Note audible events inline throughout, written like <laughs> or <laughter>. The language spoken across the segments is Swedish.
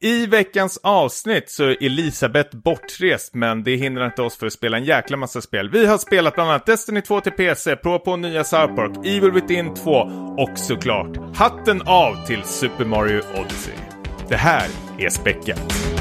I veckans avsnitt så är Elisabeth bortrest men det hindrar inte oss för att spela en jäkla massa spel. Vi har spelat bland annat Destiny 2 till PC, prova på nya South Park, Evil Within 2 och såklart hatten av till Super Mario Odyssey. Det här är späckat.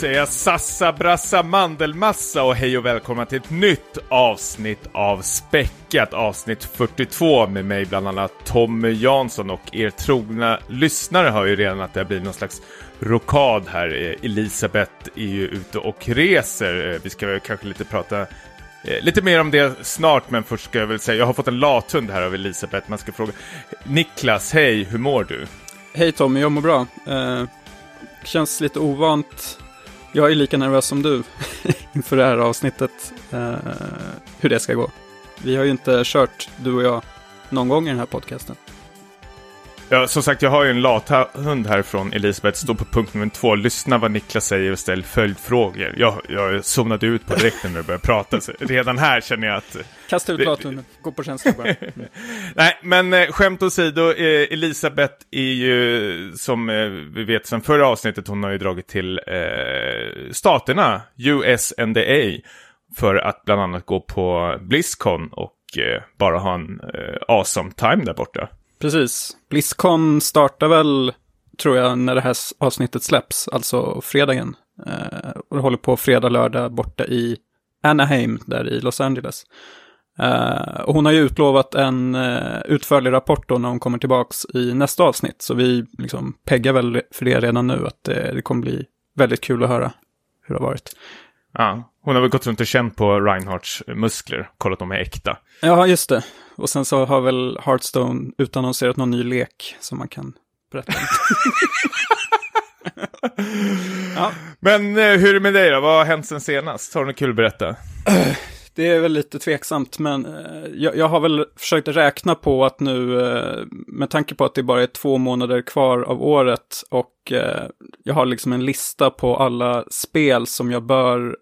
Säger jag sassa brassa mandelmassa och hej och välkomna till ett nytt avsnitt av Späckat, avsnitt 42 med mig bland annat Tommy Jansson och er trogna lyssnare hör ju redan att det har blivit någon slags rokad här. Eh, Elisabeth är ju ute och reser. Eh, vi ska väl kanske lite prata eh, Lite mer om det snart, men först ska jag väl säga, jag har fått en lathund här av Elisabeth. Man ska fråga Niklas, hej, hur mår du? Hej Tommy, jag mår bra. Eh, känns lite ovant. Jag är lika nervös som du <laughs> inför det här avsnittet. Eh, hur det ska gå. Vi har ju inte kört, du och jag, någon gång i den här podcasten. Ja, som sagt, jag har ju en lathund här från Elisabeth, står på punkt nummer två. Lyssna vad Niklas säger och ställ följdfrågor. Jag, jag zonade ut på direkten när du började prata, så redan här känner jag att... Kasta ut lathunden, gå på känsla bara. Mm. <laughs> Nej, men eh, skämt åsido, eh, Elisabeth är ju, som eh, vi vet sedan förra avsnittet, hon har ju dragit till eh, staterna, USNDA, för att bland annat gå på Blizzcon och bara ha en awesome time där borta. Precis. Blizzcon startar väl, tror jag, när det här avsnittet släpps, alltså fredagen. Eh, och det håller på fredag, lördag borta i Anaheim, där i Los Angeles. Eh, och hon har ju utlovat en uh, utförlig rapport då när hon kommer tillbaks i nästa avsnitt. Så vi liksom peggar väl för det redan nu, att det, det kommer bli väldigt kul att höra hur det har varit. Ja, hon har väl gått runt och känt på Reinhardts muskler, kollat om de är äkta. Ja, just det. Och sen så har väl Hearthstone utannonserat någon ny lek som man kan berätta om. <laughs> ja, Men eh, hur är det med dig då? Vad har hänt sen senast? Har du något kul att berätta? <clears throat> det är väl lite tveksamt, men eh, jag, jag har väl försökt räkna på att nu, eh, med tanke på att det bara är två månader kvar av året och jag har liksom en lista på alla spel som jag bör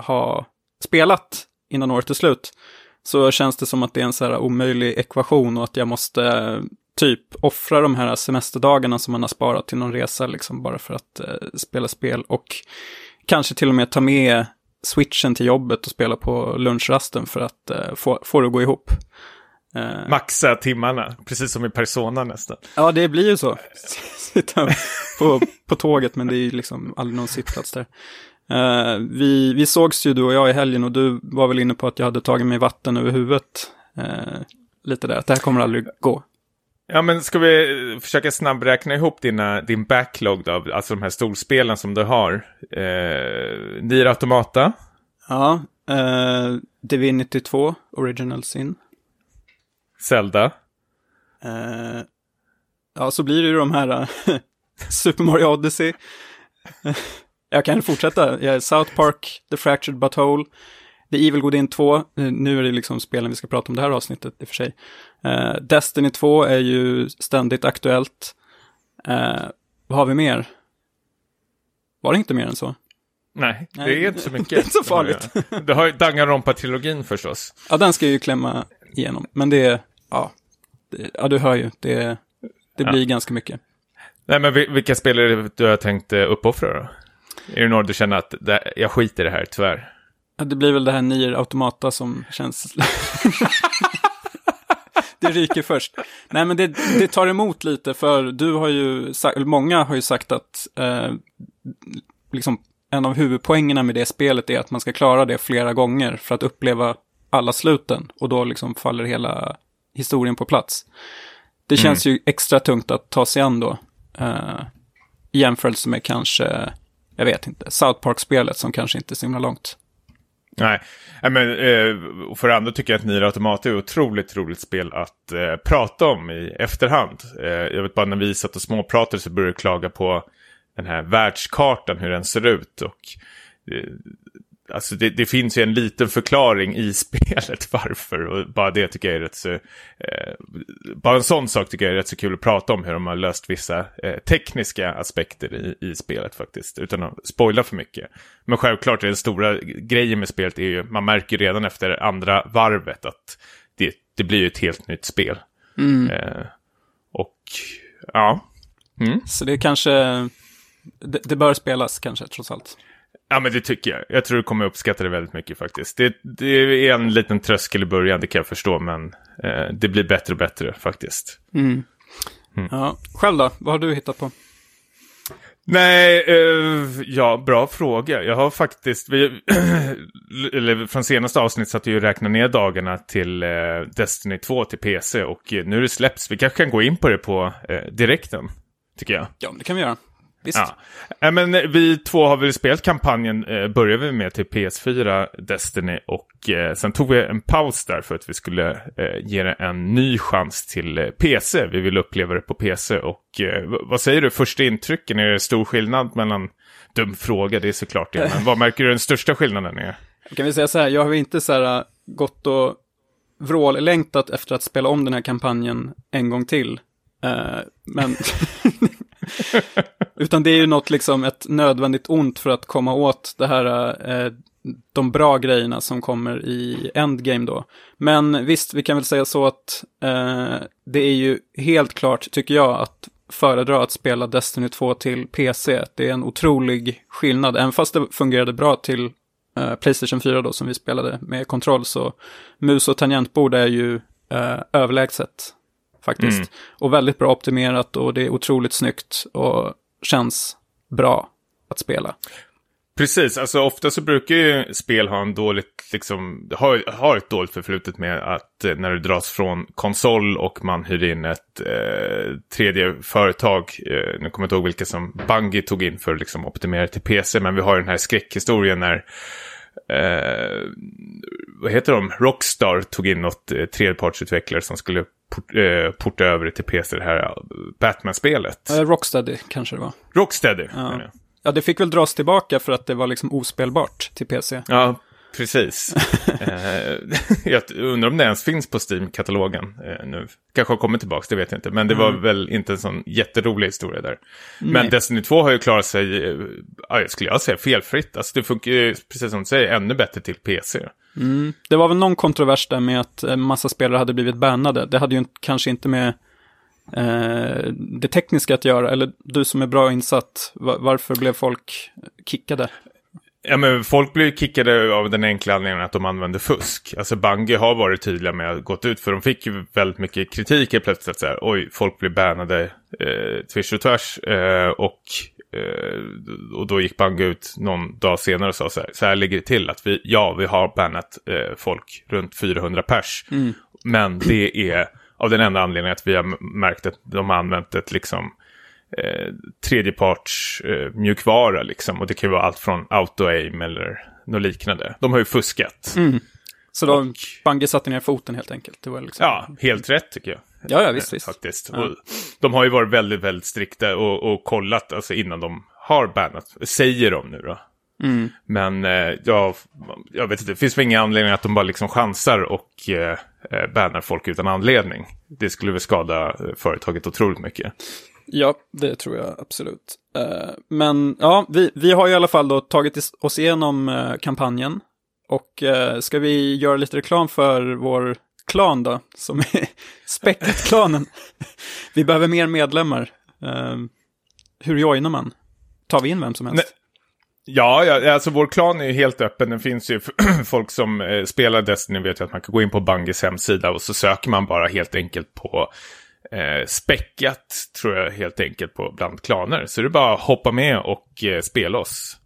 ha spelat innan året är slut, så känns det som att det är en så här omöjlig ekvation och att jag måste typ offra de här semesterdagarna som man har sparat till någon resa, liksom bara för att eh, spela spel och kanske till och med ta med switchen till jobbet och spela på lunchrasten för att eh, få, få det att gå ihop. Eh, Maxa timmarna, precis som i Persona nästan. ja, det blir ju så. <laughs> Sitta på, på tåget, men det är ju liksom aldrig någon sittplats där. Eh, vi, vi sågs ju du och jag i helgen och du var väl inne på att jag hade tagit mig vatten över huvudet. Eh, lite där, att det här kommer aldrig gå. Ja, men ska vi eh, försöka snabbräkna ihop dina, din backlog då? Alltså de här storspelen som du har. Eh, Nier Automata, Ja, eh, Divinity 2, Original Sin. Zelda. Eh, ja, så blir det ju de här eh, <laughs> Super Mario Odyssey. <laughs> Jag kan fortsätta. Jag är South Park, The Fractured But Whole, The Evil Within 2. Eh, Nu är det liksom spelen vi ska prata om det här avsnittet i och för sig. Eh, Destiny 2 är ju ständigt aktuellt. Eh, vad har vi mer? Var det inte mer än så? Nej, det är inte så mycket. <laughs> det är inte så farligt. Du har ju Danganronpa-trilogin förstås. Ja, den ska jag ju klämma igenom. Men det är, ja, det, ja du hör ju, det, det blir ganska mycket. Nej, men vil- vilka spel är det du har tänkt uppoffra då? Är det några du känner att det, jag skiter i det här, tyvärr? Ja, det blir väl det här Nier Automata som känns... <laughs> det ryker först. Nej, men det, det tar emot lite, för du har ju sagt, många har ju sagt att eh, liksom en av huvudpoängerna med det spelet är att man ska klara det flera gånger för att uppleva alla sluten. Och då liksom faller hela historien på plats. Det känns ju extra tungt att ta sig an då. Eh, I jämförelse med kanske, jag vet inte, South Park-spelet som kanske inte är så himla långt. Nej, men eh, för det andra tycker jag att Nier Automata är ett otroligt roligt spel att eh, prata om i efterhand. Eh, jag vet bara när vi satt och småpratade så började jag klaga på den här världskartan, hur den ser ut. Och eh, alltså det, det, finns ju en liten förklaring i <laughs> spelet varför. Och bara det tycker jag är rätt så... Eh, bara en sån sak tycker jag är rätt så kul att prata om hur de har löst vissa eh, tekniska aspekter i, i spelet faktiskt. Utan att spoila för mycket. Men självklart är den stora grejen med spelet är ju, man märker redan efter andra varvet att det, det blir ju ett helt nytt spel. Mm. Eh, och ja. Mm. Så det är kanske, det, det, bör spelas kanske trots allt. Ja, men det tycker jag. Jag tror du kommer uppskatta det väldigt mycket faktiskt. Det, det är en liten tröskel i början, det kan jag förstå, men eh, det blir bättre och bättre faktiskt. Mm. Mm. Ja. Själv då, vad har du hittat på? Nej, eh, ja, bra fråga. Jag har faktiskt, vi, <clears throat> eller från senaste avsnitt satt jag och räknade ner dagarna till eh, Destiny 2 till PC och nu är det släpps. Vi kanske kan gå in på det på eh, direkten, tycker jag. Ja, det kan vi göra. Visst. Ja. men vi två har väl spelat kampanjen, eh, började vi med till PS4 Destiny och eh, sen tog vi en paus där för att vi skulle eh, ge det en ny chans till eh, PC. Vi vill uppleva det på PC och eh, vad säger du, första intrycken, är det stor skillnad mellan, dum fråga, det är såklart det, men vad märker du den största skillnaden är? Kan vi säga så här, jag har inte så här gått och vrållängtat efter att spela om den här kampanjen en gång till. Men <laughs> <laughs> Utan det är ju något liksom ett nödvändigt ont för att komma åt det här, eh, de bra grejerna som kommer i Endgame då. Men visst, vi kan väl säga så att eh, det är ju helt klart, tycker jag, att föredra att spela Destiny 2 till PC. Det är en otrolig skillnad, även fast det fungerade bra till eh, Playstation 4 då, som vi spelade med kontroll, så mus och tangentbord är ju eh, överlägset faktiskt. Mm. Och väldigt bra optimerat och det är otroligt snyggt och känns bra att spela. Precis, alltså ofta så brukar ju spel ha en dåligt, liksom, har, har ett dåligt förflutet med att eh, när det dras från konsol och man hyr in ett eh, tredje företag, eh, nu kommer jag inte ihåg vilka som Bungie tog in för att liksom, optimera till PC, men vi har den här skräckhistorien när eh, vad heter de? Rockstar tog in något eh, tredjepartsutvecklare som skulle port, eh, porta över till PC, det här eh, Batman-spelet. Eh, Rocksteady kanske det var. Rocksteady, ja. ja, det fick väl dras tillbaka för att det var liksom ospelbart till PC. Ja, precis. <laughs> eh, <laughs> jag undrar om det ens finns på Steam-katalogen eh, nu. Kanske har kommit tillbaka, det vet jag inte. Men det var mm. väl inte en sån jätterolig historia där. Nej. Men Destiny 2 har ju klarat sig, eh, skulle jag säga, felfritt. Alltså det funkar ju, precis som du säger, ännu bättre till PC. Mm. Det var väl någon kontrovers där med att en massa spelare hade blivit bannade. Det hade ju kanske inte med eh, det tekniska att göra, eller du som är bra insatt, varför blev folk kickade? Ja, men folk blir kickade av den enkla anledningen att de använder fusk. Alltså Bungie har varit tydliga med att gått ut, för de fick ju väldigt mycket kritik plötsligt. Så här, Oj, folk blir bannade eh, tvärs och tvärs. Eh, och, och då gick Bungie ut någon dag senare och sa så här, så här ligger det till att vi, ja, vi har bannat eh, folk runt 400 pers. Mm. Men det är av den enda anledningen att vi har märkt att de har använt ett liksom eh, tredjeparts eh, mjukvara liksom. Och det kan ju vara allt från auto-aim eller något liknande. De har ju fuskat. Mm. Så de, och, Bungie satte ner foten helt enkelt? Det var liksom... Ja, helt rätt tycker jag. Ja, ja visst, visst. Faktiskt. Ja. de har ju varit väldigt, väldigt strikta och, och kollat alltså, innan de har bannat. Säger de nu då. Mm. Men eh, ja, jag vet inte, det finns väl ingen anledning att de bara liksom chansar och eh, eh bannar folk utan anledning. Det skulle väl skada eh, företaget otroligt mycket. Ja, det tror jag absolut. Uh, men ja, vi, vi har i alla fall då tagit oss igenom uh, kampanjen. Och uh, ska vi göra lite reklam för vår klan då, som är <laughs> Späcket-klanen. vi behöver mer medlemmar. hur joinar man? Tar vi in vem som helst? Nej. Ja, ja, alltså vår klan är ju helt öppen. Det finns ju <clears throat> folk som eh, spelar Destiny vet ju att man kan gå in på Bungies hemsida och så söker man bara helt enkelt på eh, späckat tror jag helt enkelt på bland klaner. Så det är bara att hoppa med och eh, spela oss.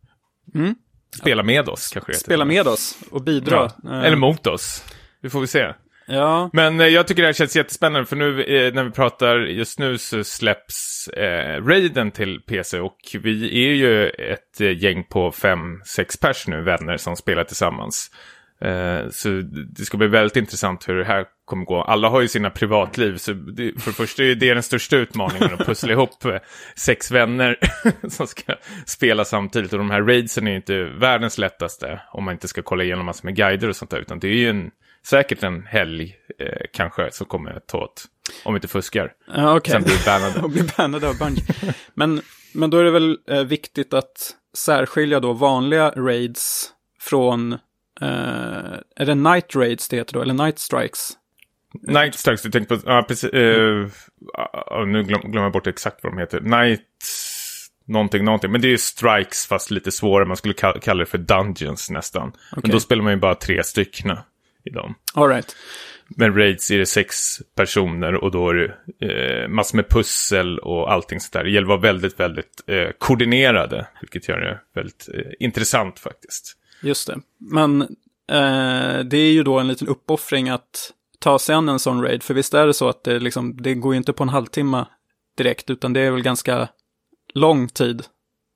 Mm. Spela med oss kanske det Spela med oss och bidra. Ja. Eller mot oss. Det får vi se. Ja. Men eh, jag tycker det här känns jättespännande för nu eh, när vi pratar just nu så släpps eh, Raiden till PC och vi är ju ett eh, gäng på fem, sex pers nu, vänner som spelar tillsammans. Eh, så det ska bli väldigt intressant hur det här kommer gå. Alla har ju sina privatliv, så det, för det första är det den största utmaningen att pussla ihop eh, sex vänner <laughs> som ska spela samtidigt. Och de här raidsen är ju inte världens lättaste om man inte ska kolla igenom massor med guider och sånt där, utan det är ju en, säkert en helg eh, kanske som kommer ta åt, om vi inte fuskar. Ja, okej. Sen blir bannade. <laughs> och blir bannade av Bungie. men, men då är det väl eh, viktigt att särskilja då vanliga raids från, är det night raids det heter då, eller night strikes? Night Strikes, du tänker på, ja precis, uh, uh, nu glöm, glömmer jag bort exakt vad de heter. Night, någonting, någonting. Men det är ju strikes fast lite svårare, man skulle kalla, det för dungeons nästan. Okay. Men då spelar man ju bara tre stycken i dem. All right. Men raids är det sex personer och då är det eh, massor med pussel och allting sådär. Det gäller att vara väldigt, väldigt eh, koordinerade, vilket gör det väldigt eh, intressant faktiskt. Just det. Men eh, det är ju då en liten uppoffring att ta sig an en sån raid. För visst är det så att det, liksom, det går ju inte på en halvtimme direkt, utan det är väl ganska lång tid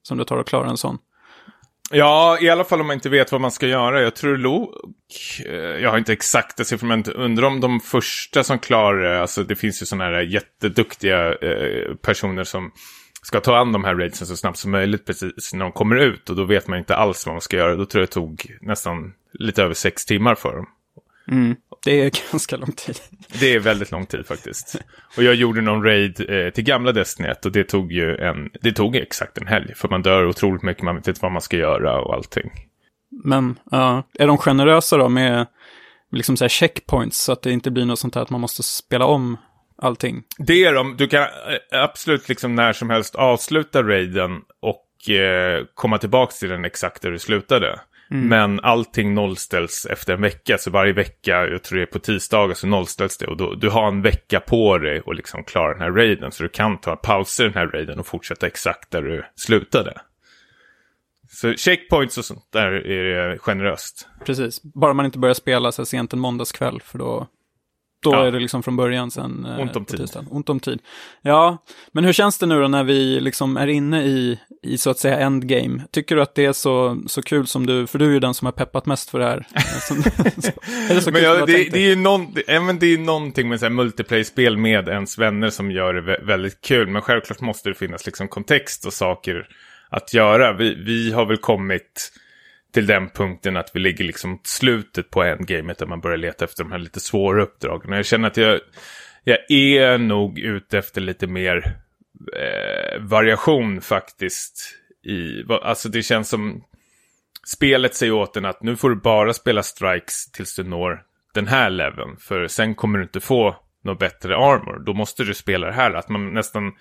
som det tar att klara en sån. Ja, i alla fall om man inte vet vad man ska göra. Jag tror Lok, eh, jag har inte exakta siffror, men undrar om de första som klarar alltså det finns ju sådana här jätteduktiga eh, personer som ska ta an de här raidsen så snabbt som möjligt precis när de kommer ut. Och då vet man inte alls vad man ska göra. Då tror jag det tog nästan lite över sex timmar för dem. Mm. Det är <laughs> ganska lång tid. Det är väldigt lång tid faktiskt. Och jag gjorde någon raid eh, till gamla Destiny och det tog ju en, det tog exakt en helg. För man dör otroligt mycket, man vet inte vad man ska göra och allting. Men, ja, uh, är de generösa då med liksom så här checkpoints så att det inte blir något sånt här att man måste spela om allting? Det är de, du kan eh, absolut liksom när som helst avsluta raiden och eh, komma tillbaka till den exakt där du slutade. Mm. Men allting nollställs efter en vecka. Så varje vecka, jag tror det är på tisdagar, så nollställs det. Och då, du har en vecka på dig att liksom klara den här raiden. Så du kan ta pauser i den här raiden och fortsätta exakt där du slutade. Så checkpoints och sånt där är det generöst. Precis, bara man inte börjar spela så sent en måndagskväll. För då då ja. är det liksom från början sen. Eh, Ont om tid. Ont om tid. Ja, men hur känns det nu då när vi liksom är inne i, i så att säga endgame? Tycker du att det är så, så kul som du, för du är ju den som har peppat mest för det här. <laughs> <laughs> är det så kul men ja, det, det, är ju någon, det, men det är någonting med multiplayer-spel med ens vänner som gör det väldigt kul. Men självklart måste det finnas liksom kontext och saker att göra. Vi, vi har väl kommit till den punkten att vi ligger liksom slutet på endgamet där man börjar leta efter de här lite svåra uppdragen. Jag känner att jag, jag är nog ute efter lite mer eh, variation faktiskt. I, alltså det känns som spelet säger åt en att nu får du bara spela strikes tills du når den här leveln. För sen kommer du inte få något bättre armor. Då måste du spela det här. Att man nästan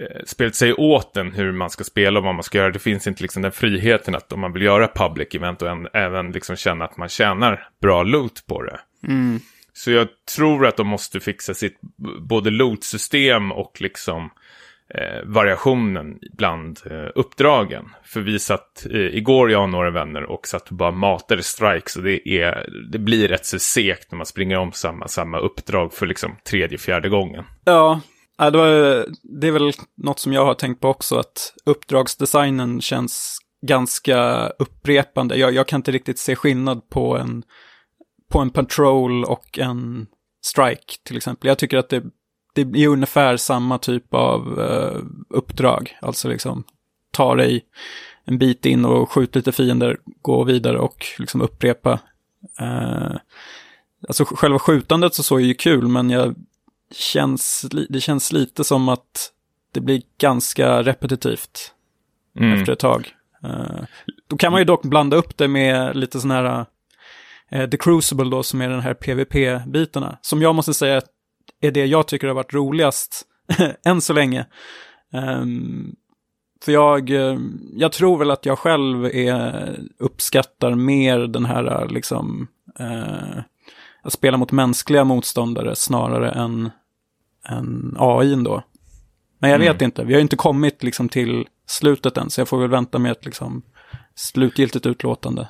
Eh, spelet säger åt en hur man ska spela och vad man ska göra. Det finns inte liksom den friheten att om man vill göra public event och en, även liksom känna att man tjänar bra loot på det. Mm. Så jag tror att de måste fixa sitt både loot-system och liksom eh, variationen bland eh, uppdragen. För vi satt eh, igår, jag och några vänner, och satt och bara matade strikes. Och det, är, det blir rätt så segt när man springer om samma, samma uppdrag för liksom tredje, fjärde gången. Ja, Ja, det, var, det är väl något som jag har tänkt på också, att uppdragsdesignen känns ganska upprepande. Jag, jag kan inte riktigt se skillnad på en, på en patrol och en strike till exempel. Jag tycker att det, det är ungefär samma typ av uh, uppdrag. Alltså liksom ta dig en bit in och skjut lite fiender, gå vidare och liksom upprepa. Uh, alltså själva skjutandet så, såg ju kul, men jag känns, det känns lite som att det blir ganska repetitivt mm. efter ett tag. Uh, då kan man ju dock blanda upp det med lite sån här uh, The Crucible då, som är den här PVP-bitarna. Som jag måste säga är det jag tycker har varit roligast <laughs> än så länge. Um, för jag, jag tror väl att jag själv är, uppskattar mer den här liksom uh, att spela mot mänskliga motståndare snarare än, än AI då. Men jag mm. vet inte, vi har inte kommit liksom till slutet än, så jag får väl vänta med ett liksom slutgiltigt utlåtande.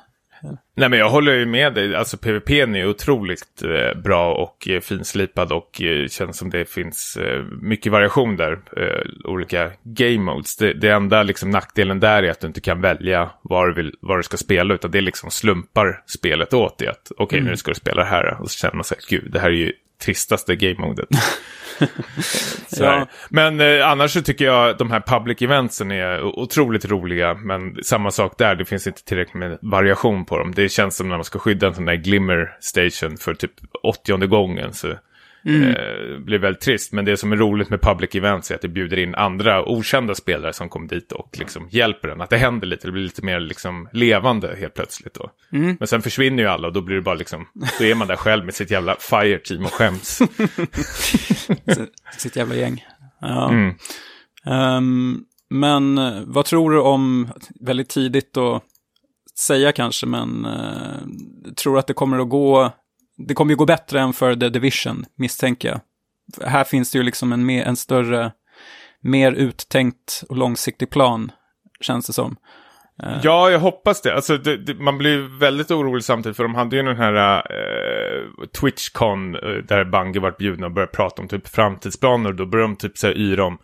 Nej men jag håller ju med dig, alltså PVP är ju otroligt eh, bra och eh, finslipad och eh, känns som det finns eh, mycket variation där, eh, olika game modes. Det, det enda liksom nackdelen där är att du inte kan välja vad du, vill, vad du ska spela utan det liksom slumpar spelet åt dig. Okej okay, mm. nu ska du spela det här och så känner man sig, gud det här är ju tristaste game-modet. <laughs> ja. Men eh, annars så tycker jag de här public eventsen är otroligt roliga. Men samma sak där, det finns inte tillräckligt med variation på dem. Det känns som när man ska skydda en sån där glimmer station för typ 80 gången. Så Mm. Eh, blir väldigt trist. Men det som är roligt med public events är att det bjuder in andra okända spelare som kommer dit och liksom hjälper en. Att det händer lite, det blir lite mer liksom levande helt plötsligt då. Mm. Men sen försvinner ju alla och då blir det bara liksom, då är man där själv med sitt jävla fireteam och skäms. <laughs> sitt jävla gäng. Ja. Mm. Um, men eh, vad tror du om, väldigt tidigt att säga kanske, men uh, tror att det kommer att gå det kommer ju gå bättre än för The Division, misstänker jag. Här finns det ju liksom en, mer, en större, mer uttänkt och långsiktig plan, känns det som. Eh. Ja, jag hoppas det. Alltså, det, det, man blir väldigt orolig samtidigt för de hade ju den här uh, Twitchcon eh, där Bungie vart bjudna och började prata om typ framtidsplaner. Då började de typ så här yra om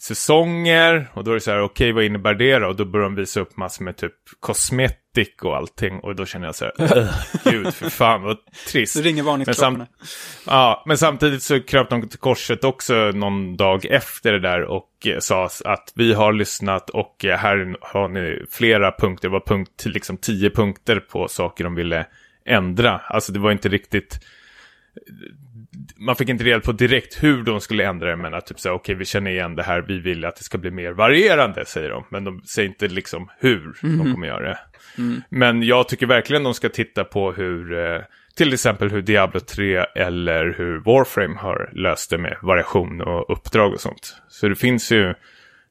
säsonger och då är det så här, okej okay, vad innebär det då? Och då börjar de visa upp massor med typ kosmetik och allting och då känner jag så här, gud för <laughs> fan vad trist. Det ringer varningsklockorna. Ja, men samtidigt så kröp de till korset också någon dag efter det där och eh, sa att vi har lyssnat och eh, här har ni flera punkter, det var punkt, liksom tio punkter på saker de ville ändra. Alltså det var inte riktigt man fick inte reda på direkt hur de skulle ändra det, men att typ säga okej, okay, vi känner igen det här, vi vill att det ska bli mer varierande, säger de. Men de säger inte liksom hur mm. de mhm. kommer göra det. Mm. Men jag tycker verkligen de ska titta på hur, eh, till exempel hur Diablo 3 eller hur Warframe har löst det med variation och uppdrag och sånt. Så det finns ju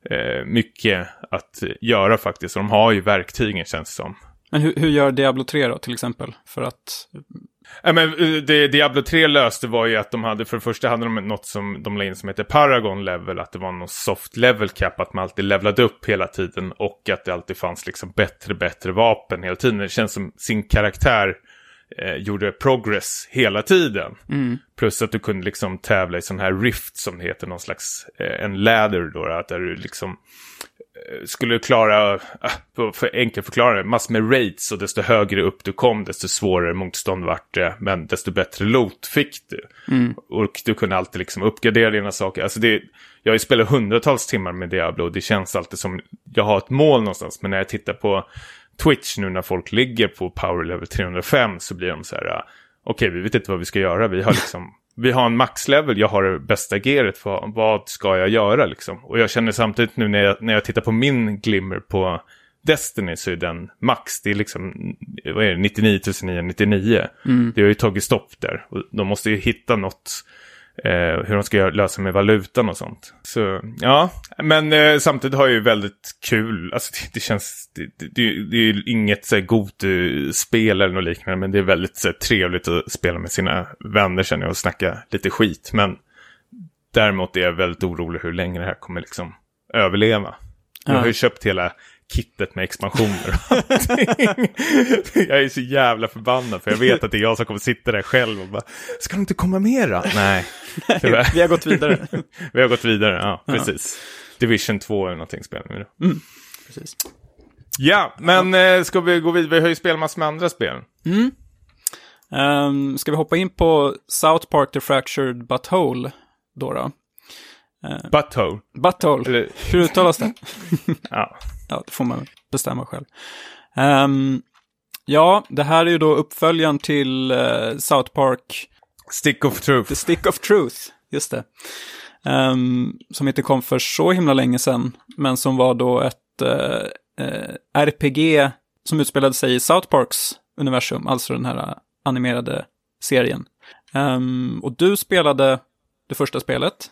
eh, mycket att göra faktiskt, och de har ju verktygen känns det som. Men hur, hur gör Diablo 3 då, till exempel? För att Ja, men eh, det Diablo 3 löste var ju att de hade, för det första hade de något som de la in som heter Paragon level, att det var någon soft level cap, att man alltid levlade upp hela tiden och att det alltid fanns liksom bättre, bättre vapen hela tiden. Det känns som sin karaktär eh, gjorde progress hela tiden. Mm. Plus att du kunde liksom tävla i sån här rift som heter, någon slags, eh, en ladder då, att där du liksom Eh, skulle klara, äh, för enkelt förklara det, massor med raids och desto högre upp du kom desto svårare motstånd vart det, men desto bättre loot fick du. Mm. Och du kunde alltid liksom uppgradera dina saker. Alltså det, jag har ju spelat hundratals timmar med Diablo och det känns alltid som jag har ett mål någonstans, men när jag tittar på Twitch nu när folk ligger på power level 305 så blir de så här, okej okay, vi vet inte vad vi ska göra, vi har liksom <laughs> vi har en maxlevel, jag har det bästa gearet, vad, vad ska jag göra liksom? Och jag känner samtidigt nu när jag, när jag tittar på min glimmer på Destiny så är den max, det är liksom, vad är det, 99 999. Mm. Det har ju tagit stopp där. Och de måste ju hitta något eh, hur de ska lösa med valutan och sånt. Så ja, men eh, samtidigt har jag ju väldigt kul, alltså det, det känns, det, det, det är ju inget så Gotu-spel eller något liknande, men det är väldigt så trevligt att spela med sina vänner känner jag och snacka lite skit. Men däremot är jag väldigt orolig hur länge det här kommer liksom överleva. Jag har ju köpt hela kittet med expansioner Jag är så jävla förbannad för jag vet att det är jag som kommer sitta där själv och bara Ska de inte komma mera? Nej, tyvärr. vi har gått vidare. <laughs> vi har gått vidare, ja, precis. Division 2 eller någonting spelar vi då. Mm. Precis. Ja, men ja. Eh, ska vi gå vidare? Vi har ju spelat massor med andra spel. Mm. Um, ska vi hoppa in på South Park The Fractured Butthole då? då? Uh, butthole. Butthole. Eller... Hur uttalas det? <laughs> ja ja, det får man bestämma själv. Um, ja, det här är ju då uppföljaren till uh, South Park. Stick of Truth. The Stick of Truth, just det. Um, som inte kom för så himla länge sedan, men som var då ett uh, uh, eh, RPG som utspelade sig i South Parks universum, alltså den här animerade serien. Um, och du spelade det första spelet.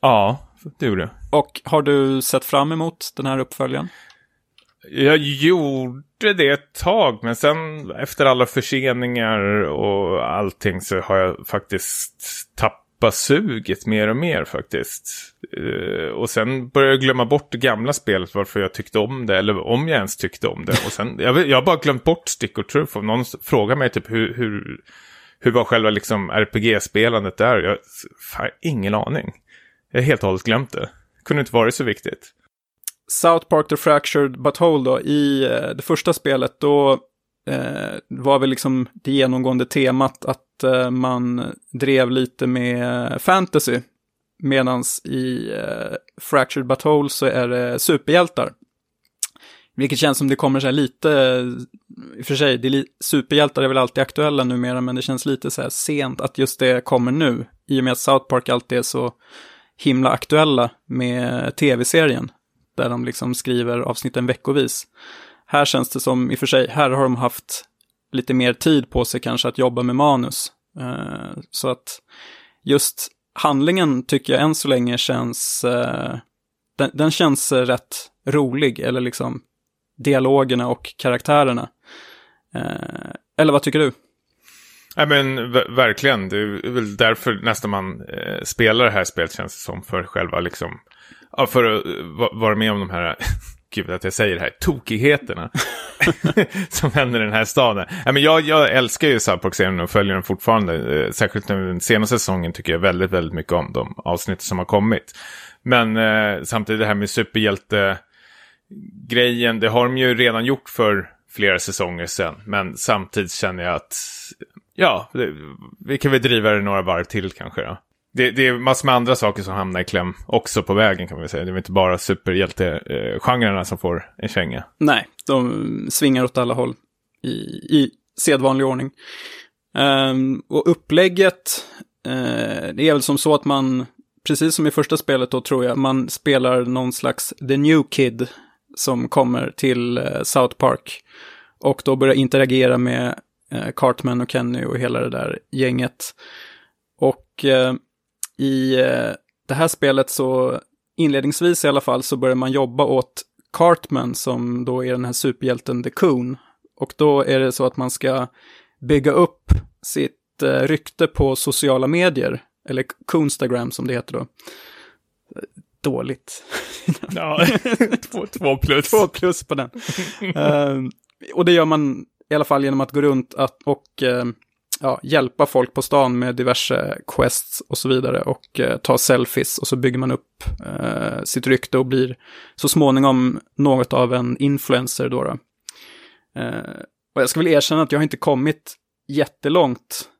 Ja, det gjorde jag. Och har du sett fram emot den här uppföljaren? Jag gjorde det ett tag, men sen efter alla förseningar och allting så har jag faktiskt tappat tappa suget mer och mer faktiskt. Uh, och sen började jag glömma bort det gamla spelet, varför jag tyckte om det, eller om jag ens tyckte om det. Och sen, jag, jag har bara glömt bort Stick or Truth. Om någon frågar mig typ hur, hur, hur var själva liksom RPG-spelandet där? Jag har ingen aning. Jag har helt och hållet glömt det. Kunde inte varit så viktigt. South Park The Fractured But Whole då, i eh, det första spelet, då eh, var väl liksom det genomgående temat att eh, man drev lite med fantasy. Medan i eh, Fractured But Whole så är det superhjältar. Vilket känns som det kommer så här lite, i och för sig, det är superhjältar är väl alltid aktuella numera, men det känns lite så här sent att just det kommer nu. I och med att South Park alltid är så himla aktuella med tv-serien. Där de liksom skriver avsnitten veckovis. Här känns det som, i och för sig, här har de haft lite mer tid på sig kanske att jobba med manus. Eh, så att just handlingen tycker jag än så länge känns, eh, den, den, känns rätt rolig, eller liksom dialogerna och karaktärerna. Eh, eller vad tycker du? Ja men verkligen, det är väl därför nästan man eh, spelar det här spelet känns det som för själva liksom, ja för att eh, vara med om de här <laughs> gud att jag säger det här, tokigheterna <laughs> som händer i den här staden. Ja, men jag, jag älskar ju South Park-serien och följer den fortfarande. Eh, särskilt nu den senaste säsongen tycker jag väldigt, väldigt mycket om de avsnitt som har kommit. Men eh, samtidigt det här med superhjälte-grejen, det har de ju redan gjort för flera säsonger sedan. Men samtidigt känner jag att, ja, det, vi kan väl driva det några varv till kanske då det, det, är massor med andra saker som hamnar i kläm också på vägen kan man säga. Det är inte bara superhjältegenrerna eh, som får en känga. Nej, de svingar åt alla håll i, i sedvanlig ordning. Um, och upplägget, uh, det är väl som så att man, precis som i första spelet då tror jag, man spelar någon slags The New Kid som kommer till uh, South Park. Och då börjar interagera med Cartman och Kenny och hela det där gänget. Och i eh, det här spelet så inledningsvis i alla fall så börjar man jobba åt Cartman som då är den här superhjälten The Coon. Och då är det så att man ska bygga upp sitt eh, rykte på sociala medier, eller Coonstagram som det heter då. Dåligt. ja, <laughs> två, två, plus. Två plus på den. uh, <laughs> och det gör man i alla fall genom att gå runt att, och eh, ja, hjälpa folk på stan med diverse quests och så vidare och eh, ta selfies och så bygger man upp eh, sitt rykte och blir så småningom något av en influencer då. då. Eh, och jag ska väl erkänna att jag har inte kommit jättelångt.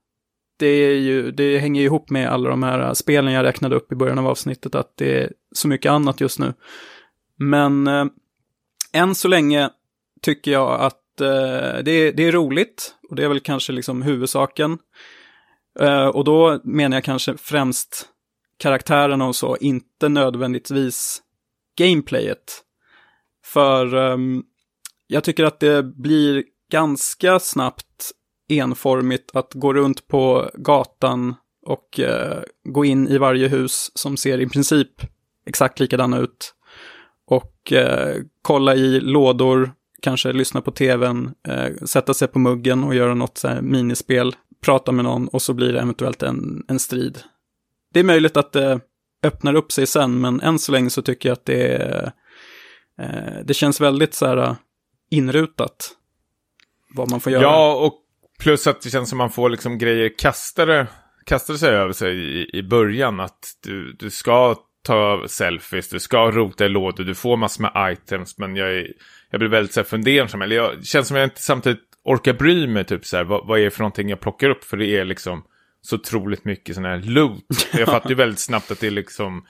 Det, är ju, det hänger ju ihop med alla de här eh, spelen jag räknade upp i början av avsnittet, att det är så mycket annat just nu. Men eh, än så länge tycker jag att eh, det, är, det är roligt och det är väl kanske liksom huvudsaken. Eh, och då menar jag kanske främst karaktärerna och så, inte nödvändigtvis gameplayet. För eh, jag tycker att det blir ganska snabbt enformigt att gå runt på gatan och eh, gå in i varje hus som ser i princip exakt likadana ut. Och eh, kolla i lådor, kanske lyssna på tvn, eh, sätta sig på muggen och göra något så här minispel, prata med någon och så blir det eventuellt en, en strid. Det är möjligt att det öppnar upp sig sen, men än så länge så tycker jag att det är, eh, det känns väldigt så här eh, inrutat vad man får göra. Ja, och plus att det känns som man får liksom grejer kastade, kastade sig över sig i, i början, att du, du ska ta selfies, du ska rota i lådor, du får massor med items, men jag är jag blir väldigt så här, fundersam. Eller jag känns som jag inte samtidigt orkar bry mig, typ så här, vad, vad är det för någonting jag plockar upp? För det är liksom så otroligt mycket sån här loot. Jag fattar ju väldigt snabbt att det är liksom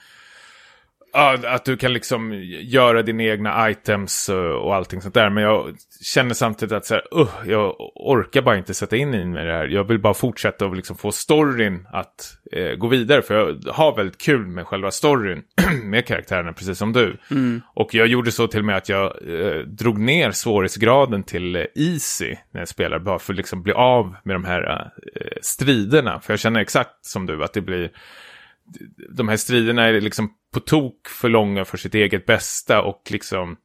att du kan liksom göra dina egna items och allting sånt där. Men jag känner samtidigt att så här, uh, jag orkar bara inte sätta in i mig det här. Jag vill bara fortsätta och liksom få storyn att eh, gå vidare. För jag har väldigt kul med själva storyn <clears throat> med karaktärerna, precis som du. Mm. Och jag gjorde så till och med att jag eh, drog ner svårighetsgraden till eh, easy när jag spelar. Bara för att liksom bli av med de här eh, striderna. För jag känner exakt som du att det blir de här striderna är liksom på tok för långa för sitt eget bästa och liksom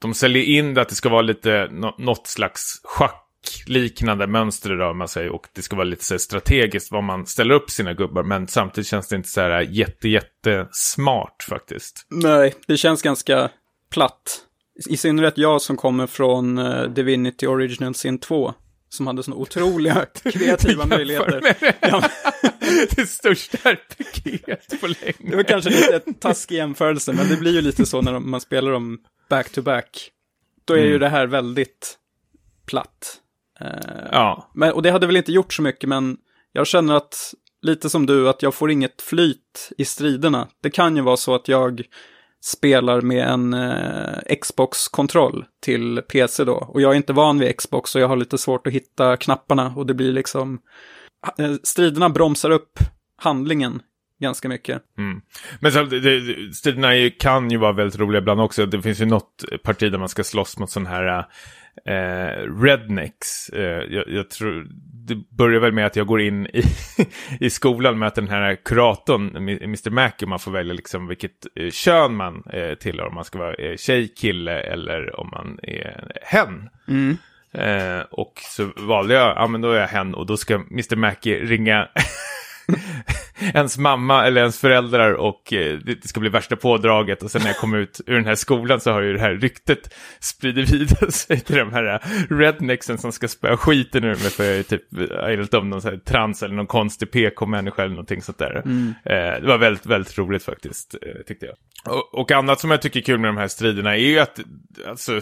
de säljer in det att det ska vara lite något slags schackliknande mönster rör man sig och det ska vara lite så strategiskt vad man ställer upp sina gubbar. Men samtidigt känns det inte så här jätte, jätte smart faktiskt. Nej, det känns ganska platt. I synnerhet jag som kommer från eh, Divinity Original Sin 2 som hade sådana otroliga <laughs> kreativa möjligheter. Ja. <laughs> det största RPG på länge. Det var kanske lite taskig jämförelse, men det blir ju lite så när man spelar dem back-to-back. Då är mm. ju det här väldigt platt. Uh, ja. Men, och det hade väl inte gjort så mycket, men jag känner att, lite som du, att jag får inget flyt i striderna. Det kan ju vara så att jag spelar med en eh, Xbox-kontroll till PC då. Och jag är inte van vid Xbox och jag har lite svårt att hitta knapparna och det blir liksom... Eh, striderna bromsar upp handlingen ganska mycket. Mm. Men så, det, striderna kan ju vara väldigt roliga ibland också. Det finns ju något parti där man ska slåss mot sån här eh, eh, rednecks. Eh, jag, jag, tror, det börjar väl med att jag går in i, <laughs> i skolan med att den här kuratorn, Mr. Mac, man får välja liksom vilket eh, kön man eh, tillhör. Om man ska vara eh, tjej, kille eller om man är hen. Mm. Eh, och så valde jag, ja men då är jag hen och då ska Mr. Mac ringa <laughs> ens mamma eller ens föräldrar och eh, det ska bli värsta pådraget och sen när jag kom ut ur den här skolan så har ju det här ryktet spridit vidare <laughs> sig till de här rednexen som ska spöa skiten ur mig för jag är typ, enligt dem någon så här trans eller någon konstig PK-människa eller någonting sånt där. Mm. Eh, det var väldigt, väldigt roligt faktiskt, eh, tyckte jag. Och, och annat som jag tycker är kul med de här striderna är ju att, alltså,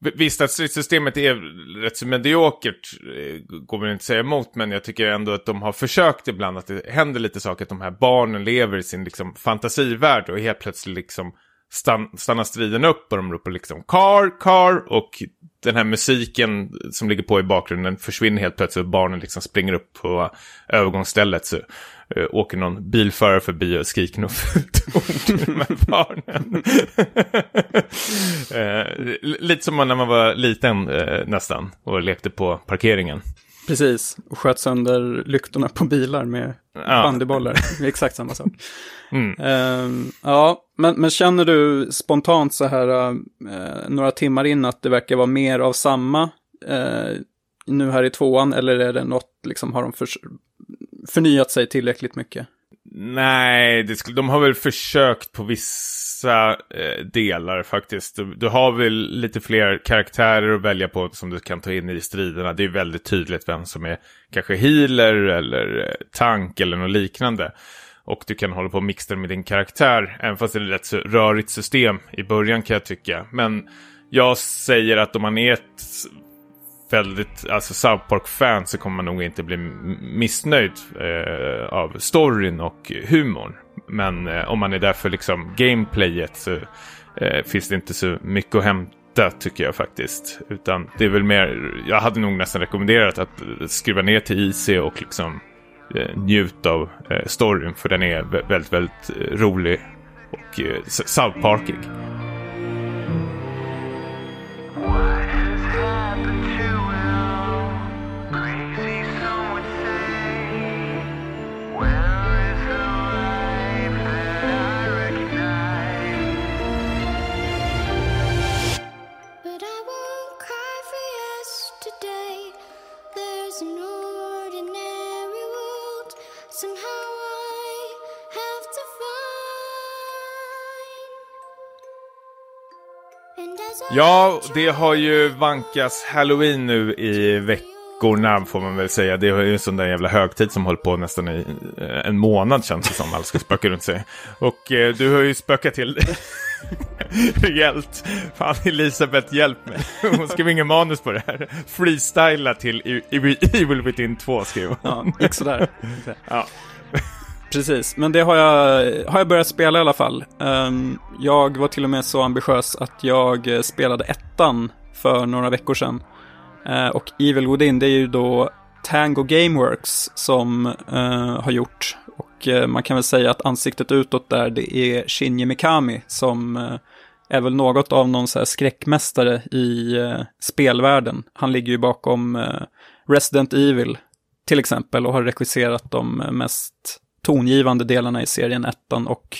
Visst att stridssystemet är rätt så mediokert, eh, går man inte säga emot, men jag tycker ändå att de har försökt ibland att det händer lite saker, att de här barnen lever i sin liksom, fantasivärld och helt plötsligt liksom stan stannar striden upp och de ropar liksom car, car och den här musiken som ligger på i bakgrunden försvinner helt plötsligt och barnen liksom springer upp på övergångsstället. Så uh, åker någon bilförare förbi och skriker något fult <laughs> ord med barnen. <laughs> uh, lite som när man var liten uh, nästan och lekte på parkeringen. Precis, och sköt sönder lyktorna på bilar med ja. bandybollar. exakt samma sak. <laughs> Mm. Uh, ja, men, men, känner du spontant så här uh, några timmar in att det verkar vara mer av samma uh, nu här i tvåan? Eller är det något, liksom har de för, förnyat sig tillräckligt mycket? Nej, det skulle, de har väl försökt på vissa eh, delar faktiskt. Du, du, har väl lite fler karaktärer att välja på som du kan ta in i striderna. Det är väldigt tydligt vem som är kanske healer eller eh, tank eller något liknande. Och du kan hålla på och mixa med din karaktär, även fast det är ett rätt rörigt system i början kan jag tycka. Men jag säger att om man är ett väldigt, alltså South Park-fan så kommer man nog inte bli missnöjd eh, av storyn och humorn. Men eh, om man är där för liksom gameplayet så eh, finns det inte så mycket att hämta tycker jag faktiskt. Utan det är väl mer, jag hade nog nästan rekommenderat att skruva ner till IC och liksom eh, njut av eh, storyn. För den är väldigt, väldigt eh, rolig och eh, South Parkig. Ja, det har ju vankas halloween nu i veckorna får man väl säga. Det är ju en sån där jävla högtid som håller på nästan i eh, en månad känns det som. Alla ska spöka runt sig. Och eh, du har ju spökat till <laughs> rejält. Fan Elisabeth, hjälp mig. Hon skrev ingen manus på det här. Freestyla till Evil Within 2 skrev hon. Ja, sådär. ja. Precis, men det har jag, har jag börjat spela i alla fall. Ehm, jag var till och med så ambitiös att jag eh, spelade ettan för några veckor sedan. Eh, och Evil Within, det är ju då Tango Gameworks som eh, har gjort. Och man kan väl säga att ansiktet utåt där, det är Shinji Mikami som är väl något av någon så här skräckmästare i spelvärlden. Han ligger ju bakom Resident Evil till exempel och har regisserat de mest tongivande delarna i serien ettan och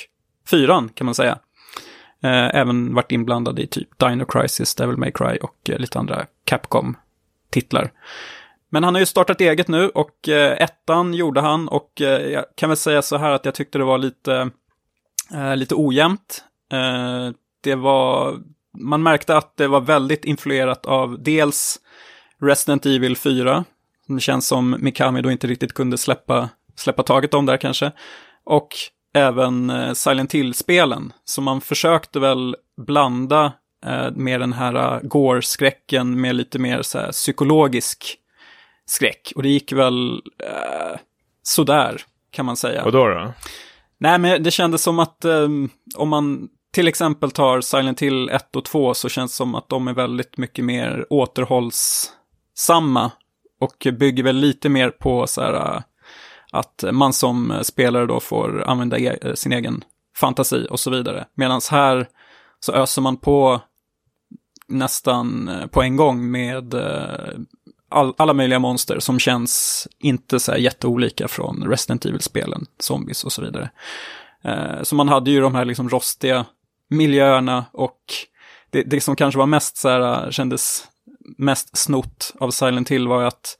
fyran kan man säga. Eh, även varit inblandad i typ Dino Crisis, Devil May Cry och eh, lite andra Capcom titlar. Men han har ju startat eget nu och eh, ettan gjorde han och eh, jag kan väl säga så här att jag tyckte det var lite, eh, lite ojämnt. Eh, det var, man märkte att det var väldigt influerat av dels Resident Evil 4, det känns som Mikami då inte riktigt kunde släppa, släppa taget om där kanske. Och även eh, Silent Hill-spelen. Så man försökte väl blanda eh, med den här uh, gore-skräcken med lite mer så här, psykologisk skräck. Och det gick väl eh, sådär, kan man säga. Och då då? Nej, men det kändes som att eh, om man till exempel tar Silent Hill 1 och 2 så känns det som att de är väldigt mycket mer återhållsamma och bygger väl lite mer på så här att man som spelare då får använda e sin egen fantasi och så vidare. Medan här så öser man på nästan eh, på en gång med eh, all, alla möjliga monster som känns inte så här jätteolika från Resident Evil-spelen, zombies och så vidare. Eh, så man hade ju de här liksom rostiga miljöerna och det, det som kanske var mest så här, kändes mest snott av Silent Hill var att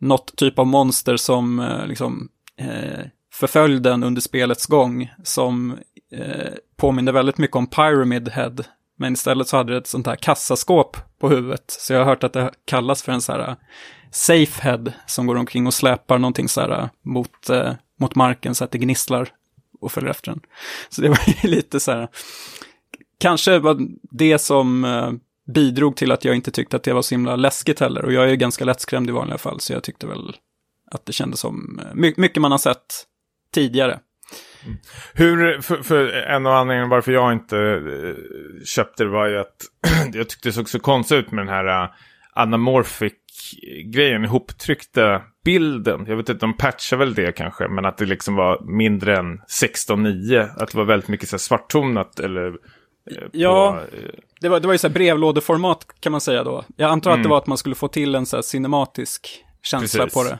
något typ av monster som eh, liksom eh, förföljde den under spelets gång som eh, påminner väldigt mycket om Pyramid Head. Men istället så hade det ett sånt här kassaskåp på huvudet. Så jag har hört att det kallas för en så här eh, safe head som går omkring och släpar någonting så här eh, mot, eh, mot marken så att det gnisslar och följer efter den. Så det var <laughs> ju lite så här, kanske var det som eh, bidrog till att jag inte tyckte att det var så himla läskigt heller. Och jag är ju ganska lättskrämd i vanliga fall, så jag tyckte väl att det kändes som eh, my mycket man har sett tidigare. Mm. Hur, för, för, en av anledningarna varför jag inte eh, köpte det var ju att <clears throat> jag tyckte det såg så konstigt ut med den här eh, anamorphic grejen, ihoptryckta bilden. Jag vet inte, de patchar väl det kanske, men att det liksom var mindre än 16.9. Att det var väldigt mycket så svarttonat eller... Eh, ja, på, det, var, det var ju så här brevlådeformat kan man säga då. Jag antar mm. att det mm. var att man skulle få till en så här cinematisk känsla Precis. på det.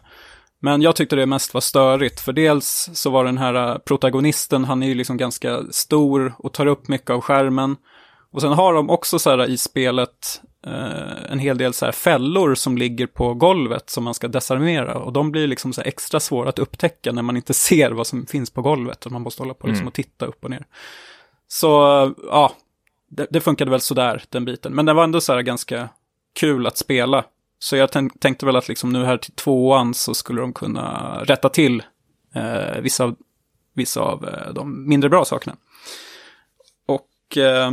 Men jag tyckte det mest var störigt, för dels så var den här äh, protagonisten, han är ju liksom ganska stor och tar upp mycket av skärmen. Och sen har de också så här i spelet eh, en hel del så här fällor som ligger på golvet som man ska desarmera. Och de blir liksom så extra svåra att upptäcka när man inte <laughs> ser vad som finns på golvet. Och man måste hålla på liksom mm. och titta upp och ner. Så ja, det, det funkade väl sådär, den biten. Men det var ändå så här ganska kul att spela. Så jag tänkte väl att liksom nu här till tvåan så skulle de kunna rätta till eh, vissa, av, vissa av eh, de mindre bra sakerna. Och eh,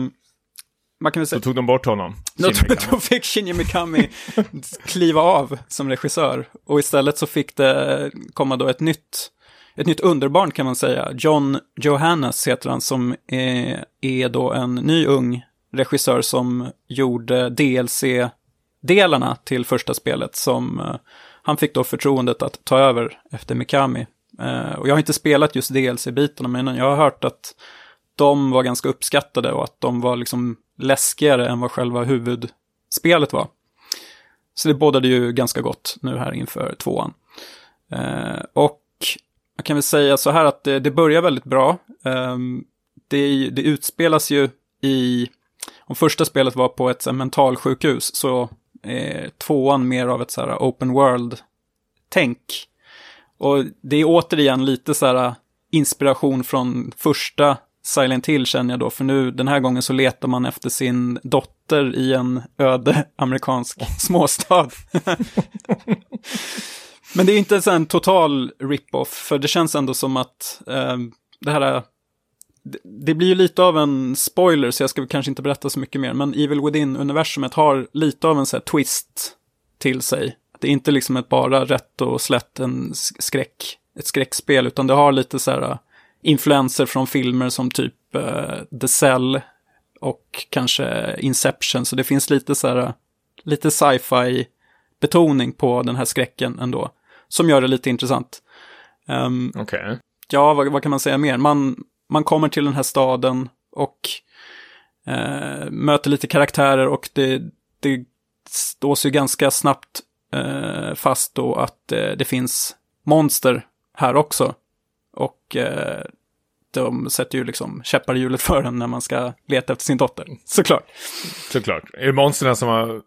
man kan väl säga... Då tog de bort honom. Då, då fick Shinji Mikami kliva av som regissör. Och istället så fick det komma då ett nytt, ett nytt underbarn kan man säga. John Johannes heter han som är, är då en ny ung regissör som gjorde DLC delarna till första spelet som uh, han fick då förtroendet att ta över efter Mikami. Uh, och jag har inte spelat just DLC-bitarna, men jag har hört att de var ganska uppskattade och att de var liksom läskigare än vad själva huvudspelet var. Så det bådade ju ganska gott nu här inför tvåan. Uh, och jag kan väl säga så här att det, det börjar väldigt bra. Um, det, det utspelas ju i, om första spelet var på ett mentalsjukhus så eh, tvåan mer av ett så här open world-tänk. Och det är återigen lite så här inspiration från första Silent Hill känner jag då, för nu den här gången så letar man efter sin dotter i en öde amerikansk småstad. <laughs> <laughs> Men det är inte en total rip-off, för det känns ändå som att eh, det här eh, det blir ju lite av en spoiler, så jag ska kanske inte berätta så mycket mer, men Evil Within-universumet har lite av en så här twist till sig. Det är inte liksom ett bara rätt och slätt en skräck, ett skräckspel, utan det har lite så här eh, influenser från filmer som typ eh, The Cell och kanske Inception, så det finns lite så här, eh, lite sci-fi betoning på den här skräcken ändå, som gör det lite intressant. Um, Okej. Okay. Ja, vad, vad, kan man säga mer? Man, man kommer till den här staden och eh, möter lite karaktärer och det, det stås ju ganska snabbt eh, fast då att eh, det finns monster här också. Och de sätter ju liksom käppar i hjulet för en när man ska leta efter sin dotter. Såklart. Såklart. Är det monstren som har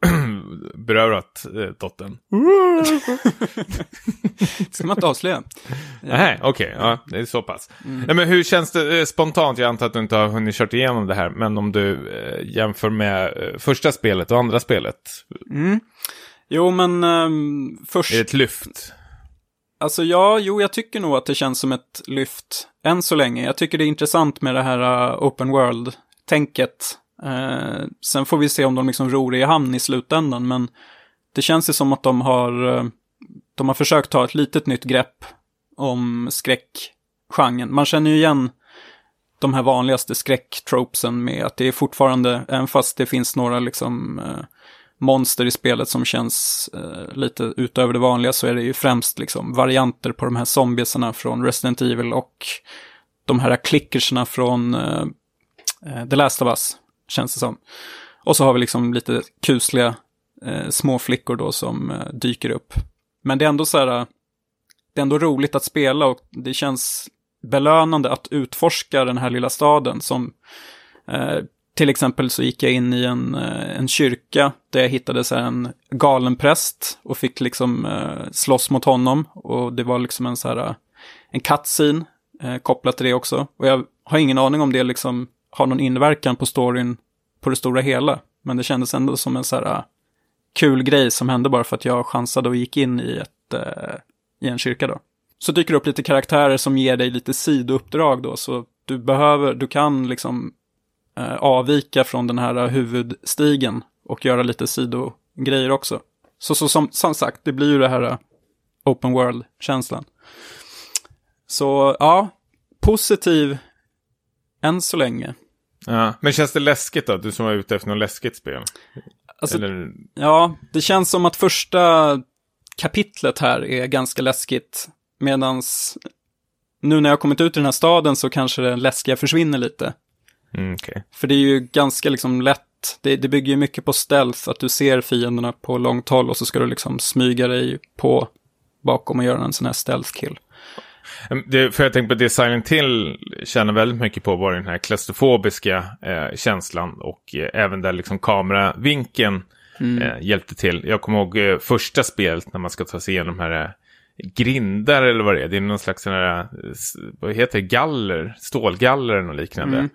<clears throat> berövat eh, dottern? <laughs> ska man inte avslöja. Nej, okej. Okay, ja, det är så pass. Mm. Nej, men hur känns det eh, spontant? Jag antar att du inte har hunnit kört igenom det här. Men om du eh, jämför med eh, första spelet och andra spelet. Mm. Jo, men um, först... Är det ett lyft? Alltså ja, jo, jag tycker nog att det känns som ett lyft än så länge. Jag tycker det är intressant med det här uh, open world-tänket. Uh, sen får vi se om de liksom ror i hamn i slutändan, men det känns ju som att de har, uh, de har försökt ta ett litet nytt grepp om skräckgenren. Man känner ju igen de här vanligaste skräcktropesen med att det är fortfarande, även fast det finns några liksom uh, monster i spelet som känns eh, lite utöver det vanliga så är det ju främst liksom varianter på de här zombiesarna från Resident Evil och de här klickerserna från eh, eh, The Last of Us, känns det som. Och så har vi liksom lite kusliga eh, små flickor då som eh, dyker upp. Men det är ändå så här, det är ändå roligt att spela och det känns belönande att utforska den här lilla staden som eh, till exempel så gick jag in i en, eh, en kyrka där jag hittade så en galen präst och fick liksom eh, slåss mot honom. Och det var liksom en så här, eh, en cutscene eh, kopplat till det också. Och jag har ingen aning om det liksom har någon inverkan på storyn på det stora hela. Men det kändes ändå som en så här eh, kul grej som hände bara för att jag chansade och gick in i, ett, eh, i en kyrka då. Så dyker det upp lite karaktärer som ger dig lite sidouppdrag då, så du behöver, du kan liksom avvika från den här huvudstigen och göra lite sidogrejer också. Så, så som, som sagt, det blir ju det här eh, open world-känslan. Så ja, positiv än så länge. Ja, men känns det läskigt då? Du som var ute efter något läskigt spel? Alltså, Eller... Ja, det känns som att första kapitlet här är ganska läskigt. Medans nu när jag kommit ut i den här staden så kanske det läskiga försvinner lite. Mm, okay. För det är ju ganska liksom lätt, det, det bygger ju mycket på stealth, att du ser fienderna på långt håll och så ska du liksom smyga dig på bakom och göra en sån här stealth kill. Det, för jag tänker på det Silent Hill känner väldigt mycket på var den här klaustrofobiska eh, känslan och eh, även där liksom kameravinkeln mm. eh, hjälpte till. Jag kommer ihåg eh, första spelet när man ska ta sig igenom de här eh, grindar eller vad det är. Det är någon slags sån här, eh, vad heter det, galler, stålgaller något liknande. Mm.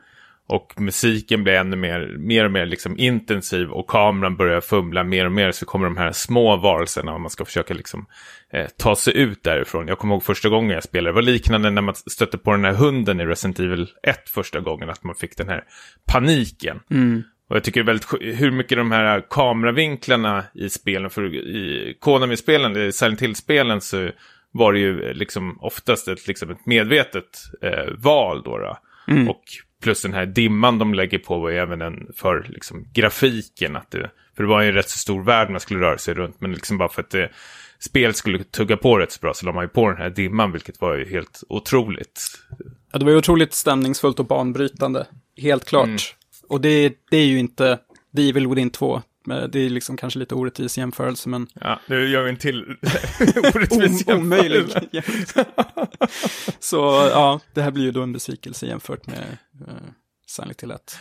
Och musiken blir ännu mer, mer och mer liksom intensiv och kameran börjar fumla mer och mer så kommer de här små varelserna och man ska försöka liksom eh, ta sig ut därifrån. Jag kommer ihåg första gången jag spelade, det var liknande när man stötte på den här hunden i Resident Evil 1 första gången, att man fick den här paniken. Mm. Och jag tycker väldigt hur mycket de här kameravinklarna i spelen, för i Konami-spelen, i Silent Hill-spelen så var det ju liksom oftast ett, liksom ett medvetet eh, val då. då. Mm. Och Plus den här dimman de lägger på var ju även en för liksom, grafiken. Att det, för det var ju en rätt så stor värld man skulle röra sig runt. Men liksom bara för att det, spel skulle tugga på rätt så bra så la man ju på den här dimman. Vilket var ju helt otroligt. Ja, det var ju otroligt stämningsfullt och banbrytande. Helt klart. Mm. Och det, det är ju inte The Evil Within 2. Det är liksom kanske lite orättvis jämförelse, men... Ja, nu gör vi en till <laughs> orättvis jämförelse. Omöjlig. Så ja, det här blir ju då en besvikelse jämfört med uh, Silent Hill 1.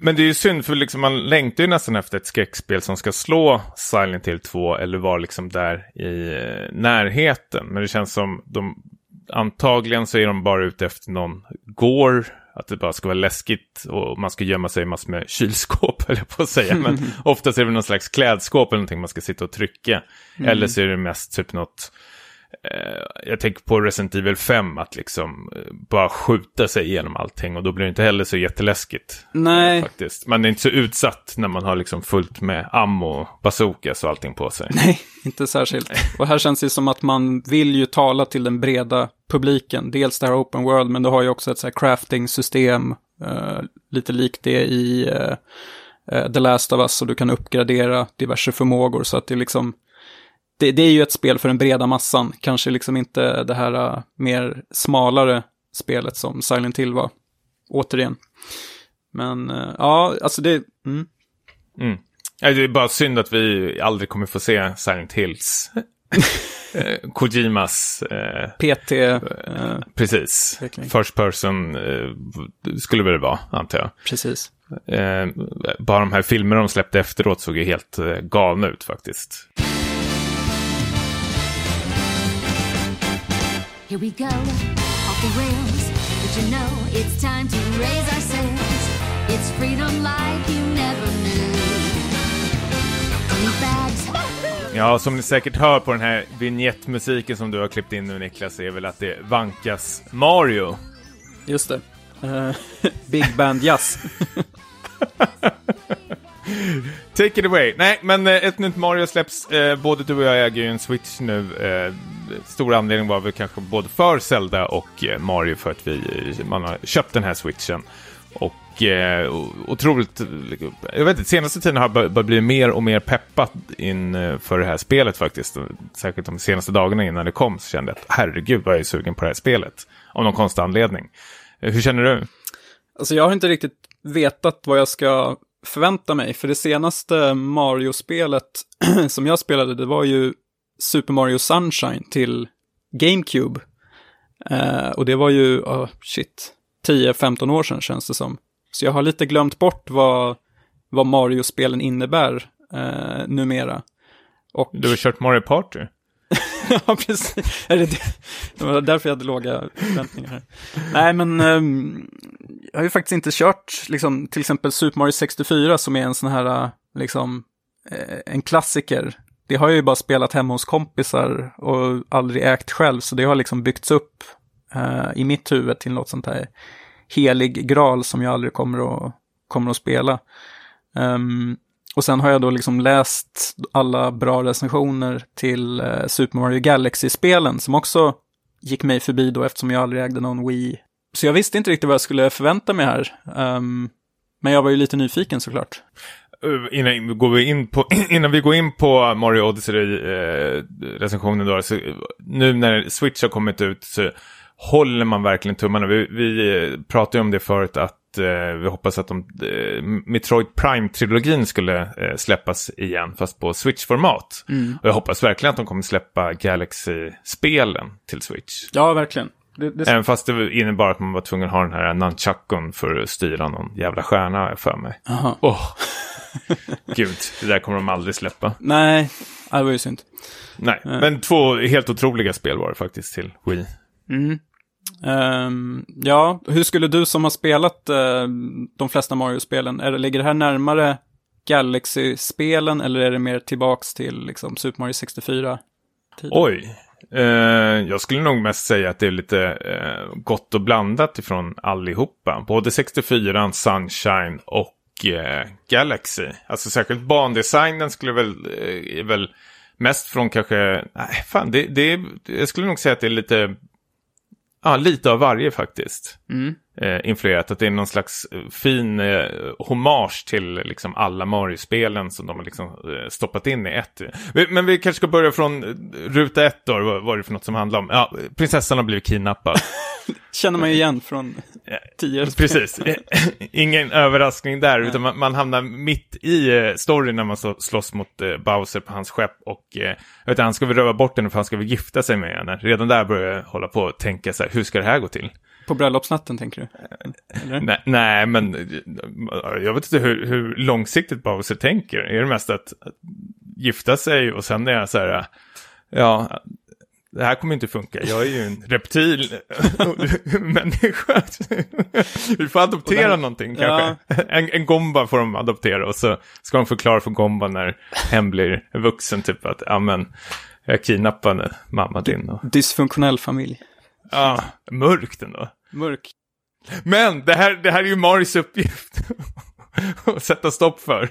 Men det är ju synd, för liksom man längtar ju nästan efter ett skräckspel som ska slå Silent Hill 2 eller vara liksom där i uh, närheten. Men det känns som de antagligen så är de bara ute efter någon gore att det bara ska vara läskigt och man ska gömma sig i massor med kylskåp, <laughs> jag på att säga. Men <laughs> oftast är det någon slags klädskåp eller någonting man ska sitta och trycka. Mm. Eller så är det mest typ något jag tänker på Resident Evil 5, att liksom eh, bara skjuta sig igenom allting och då blir det inte heller så jätteläskigt. Nej. Faktiskt. Man är inte så utsatt när man har liksom fullt med ammo, bazookas och allting på sig. Nej, inte särskilt. Och här känns det som att man vill ju tala till den breda publiken. Dels det här open world, men du har ju också ett så här crafting-system, uh, lite likt det i uh, The Last of Us, så du kan uppgradera diverse förmågor. Så att det liksom det, det, är ju ett spel för den breda massan, kanske liksom inte det här uh, mer smalare spelet som Silent Hill var, återigen. Men uh, ja, alltså det... Mm. Mm. Det är bara synd att vi aldrig kommer få se Silent Hills. <laughs> eh, Kojimas... Eh, PT. Eh, precis. Verkligen. First person eh, skulle väl vara, antar jag. precis. Eh, bara de här filmerna de släppte efteråt såg ju helt eh, galna ut faktiskt. Here we go, off the rails. But you know it's time to raise our sails. It's freedom like you never knew. Ja, som ni säkert hör på den här vignettmusiken som du har klippt in nu Niklas, är väl att det vankas Mario. Just det. Eh, <laughs> Big Band Jazz. <laughs> Take it away. Nej, men eh, ett nytt Mario släpps. Eh, både du och jag äger ju en Switch nu. Eh, stor anledning var väl kanske både för Zelda och eh, Mario för att vi, eh, man har köpt den här Switchen. Och eh, otroligt, eh, jag vet inte, senaste tiden har jag börjat bli mer och mer peppat inför det här spelet faktiskt. Särskilt de senaste dagarna innan det kom så kände jag att herregud vad jag är sugen på det här spelet. Av någon konstig anledning. Hur känner du? Alltså jag har inte riktigt vetat vad jag ska förvänta mig, för det senaste Mario-spelet <clears throat> som jag spelade, det var ju Super Mario Sunshine till GameCube. Eh, och det var ju, oh, shit, 10-15 år sedan känns det som. Så jag har lite glömt bort vad, vad Mario-spelen innebär eh, numera. Och... Du har kört Mario Party? <laughs> ja, precis. Är det, det? det var därför jag hade låga förväntningar här. Nej, men ehm, jag har ju faktiskt inte kört liksom, till exempel Super Mario 64 som är en sån här, äh, liksom, eh, en klassiker. Det har jag ju bara spelat hemma hos kompisar och aldrig ägt själv, så det har liksom byggts upp eh, i mitt huvud till något sånt här helig graal som jag aldrig kommer att, kommer att spela. Um, och sen har jag då liksom läst alla bra recensioner till eh, Super Mario Galaxy-spelen som också gick mig förbi då eftersom jag aldrig ägde någon Wii. Så jag visste inte riktigt vad jag skulle förvänta mig här. Ehm, men jag var ju lite nyfiken såklart. Uh, innan, vi går in på, <clears throat> innan vi går in på Mario Odyssey-recensionen då, så nu när Switch har kommit ut så håller man verkligen tummarna. Vi, vi eh, pratade ju om det förut att eh, vi hoppas att de, eh, Metroid Prime-trilogin skulle eh, släppas igen, fast på Switch-format. Och jag hoppas verkligen att de kommer släppa Galaxy-spelen till Switch. Ja, verkligen. Det, det, Även fast det innebar att man var tvungen att ha den här nunchakon för att styra någon jävla stjärna för mig. Aha. Åh, <laughs> gud, det där kommer de aldrig släppa. Nej, det var ju synd. Nej, men två helt otroliga spel var det faktiskt till Wii. Ehm, ja, hur skulle du som har spelat eh, de flesta Mario-spelen, är ligger det här närmare Galaxy-spelen eller är det mer tillbaks till liksom, Super Mario 64? Oj, eh, jag skulle nog mest säga att det är lite eh, gott och blandat ifrån allihopa. Både 64, Sunshine och eh, Galaxy. Alltså särskilt bandesignen skulle väl, eh, är väl mest från kanske, nej fan, det, det, jag skulle nog säga att det är lite, ja lite av varje faktiskt. Mm eh, influerat. Att det är någon slags eh, fin eh, hommage till liksom, alla Mario-spelen som de har liksom, eh, stoppat in i ett. Men vi kanske ska börja från eh, ruta ett då, vad var det för något som handlar om? Ja, prinsessan har blivit kidnappad. <laughs> Känner man ju igen från tidigare spel. Precis, <laughs> <laughs> ingen överraskning där, utan man, man hamnar mitt i eh, storyn när man så, slåss mot eh, Bowser på hans skepp och eh, vet han ska väl röva bort henne för han ska väl gifta sig med henne. Redan där börjar jag hålla på och tänka så här, hur ska det här gå till? På bröllopsnatten tänker du? Nej, nej, men jag vet inte hur, hur långsiktigt Bowser tänker. Är det mest att, gifta sig och sen är jag så här, ja, det här kommer inte funka. Jag är ju en reptil <laughs> människa. Vi får adoptera där- någonting kanske. En, en gomba får de adoptera och så ska de förklara för gomba när hen blir vuxen typ att, ja men, jag kidnappade mamma din. Och, Dysfunktionell familj. Ja, mörkt ändå. Mörk. Men det här, det här är ju Maris uppgift. <laughs> att sätta stopp för.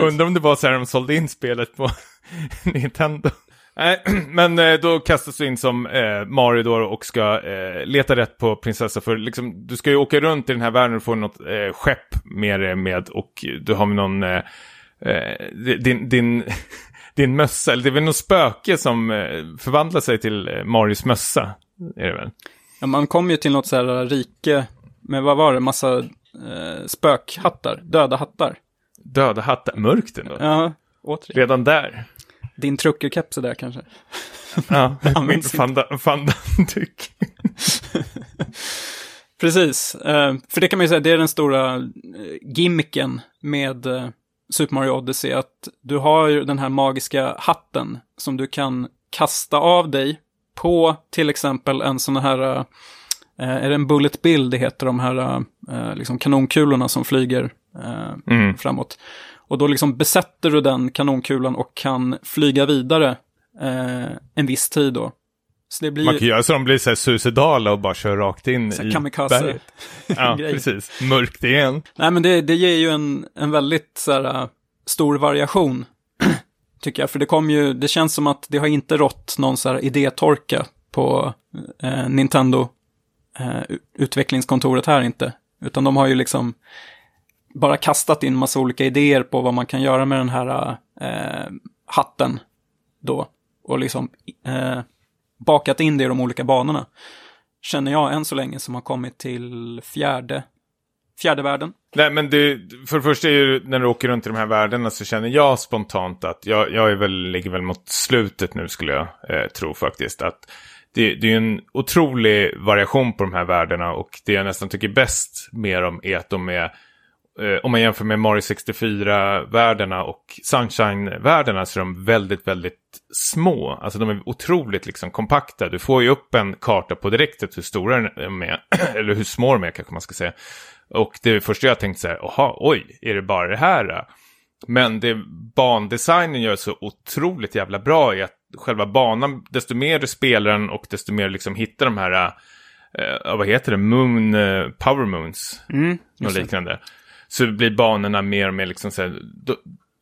Undrar om det var så här de sålde in spelet på <laughs> Nintendo. Nej, <clears throat> men eh, då kastas du in som eh, Mario då och ska eh, leta rätt på prinsessa för liksom, du ska ju åka runt i den här världen och få något eh, skepp med dig med och du har med någon, eh, eh, din, din, <laughs> din mössa, eller det är väl något spöke som eh, förvandlar sig till eh, Marios mössa, är det väl? Ja, man kom ju till något så här rike med, vad var det, massa eh, spökhattar, döda hattar. Döda hattar, mörkt ändå. Ja, återigen. Redan där. Din truckerkeps är där kanske. <laughs> Ja, <laughs> min minns fanda- fandandyk. <laughs> Precis, eh, för det kan man ju säga, det är den stora gimmicken med Super Mario Odyssey, att du har ju den här magiska hatten som du kan kasta av dig på till exempel en sån här, eh, är det en bullet bill det heter, de här eh, liksom kanonkulorna som flyger eh, Mm. framåt. Och då liksom besätter du den kanonkulan och kan flyga vidare en viss tid då. Blir Man kan göra så de blir så suicidala och bara kör rakt in Så i kamikaze- berget. <laughs> Ja, precis. Mörkt igen. Nej, men det, det ger ju en, en väldigt så här, äh, stor variation, <clears throat> tycker jag. För det kom ju, det känns som att det har inte rått någon så här idétorka på eh, Nintendo eh, utvecklingskontoret här inte. Utan de har ju liksom bara kastat in massa olika idéer på vad man kan göra med den här eh, hatten då. Och liksom bakat in det i de olika banorna. Känner jag än så länge som har kommit till fjärde, fjärde världen. Nej, men det, för det första är ju när du åker runt i de här världarna så känner jag spontant att jag, jag är väl, ligger väl mot slutet nu skulle jag eh, tro faktiskt. Att det, det är en otrolig variation på de här världarna och det jag nästan tycker bäst med dem är att de är om man jämför med Mario 64-världarna och Sunshine-världarna så är de väldigt, väldigt små. Alltså de är otroligt liksom kompakta. Du får ju upp en karta på direktet hur stora de är, <clears throat> eller hur små de är kanske man ska säga. Och det första jag tänkte så här, jaha, oj, är det bara det här? Men det bandesignen gör så otroligt jävla bra i att själva banan, desto mer du spelar den och desto mer liksom hittar de här, eh, vad heter det, Moon, eh, Power Moons, Mm, och liknande. Så blir banorna mer och mer liksom så här,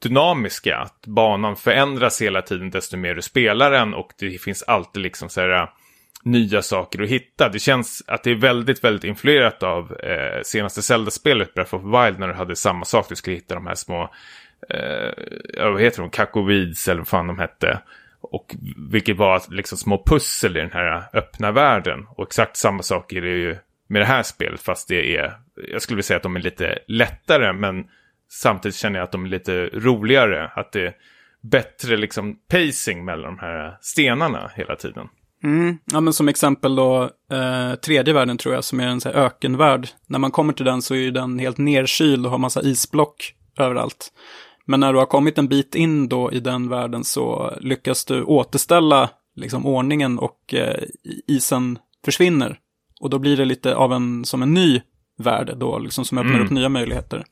dynamiska. Att banan förändras hela tiden desto mer du spelar den och det finns alltid liksom så här, äh, nya saker att hitta. Det känns att det är väldigt, väldigt influerat av eh, senaste Zelda-spelet Breath of Wild när du hade samma sak. Du skulle hitta de här små, eh, ja, vad heter de, Kakovids eller vad fan de hette. Och vilket var liksom små pussel i den här öppna världen. Och exakt samma sak är det ju med det här spelet. Fast det är, jag skulle vilja säga att de är lite lättare. Men samtidigt känner jag att de är lite roligare. Att det är bättre liksom pacing mellan de här stenarna hela tiden. Mm. Ja, men som exempel då, eh, tredje världen tror jag, som är en så här ökenvärld. När man kommer till den så är ju den helt nerkyld och har massa isblock överallt. Men när du har kommit en bit in då i den världen så lyckas du återställa liksom ordningen och eh, isen försvinner. Och då blir det lite av en, som en ny värld då, liksom som öppnar Mm. upp nya möjligheter.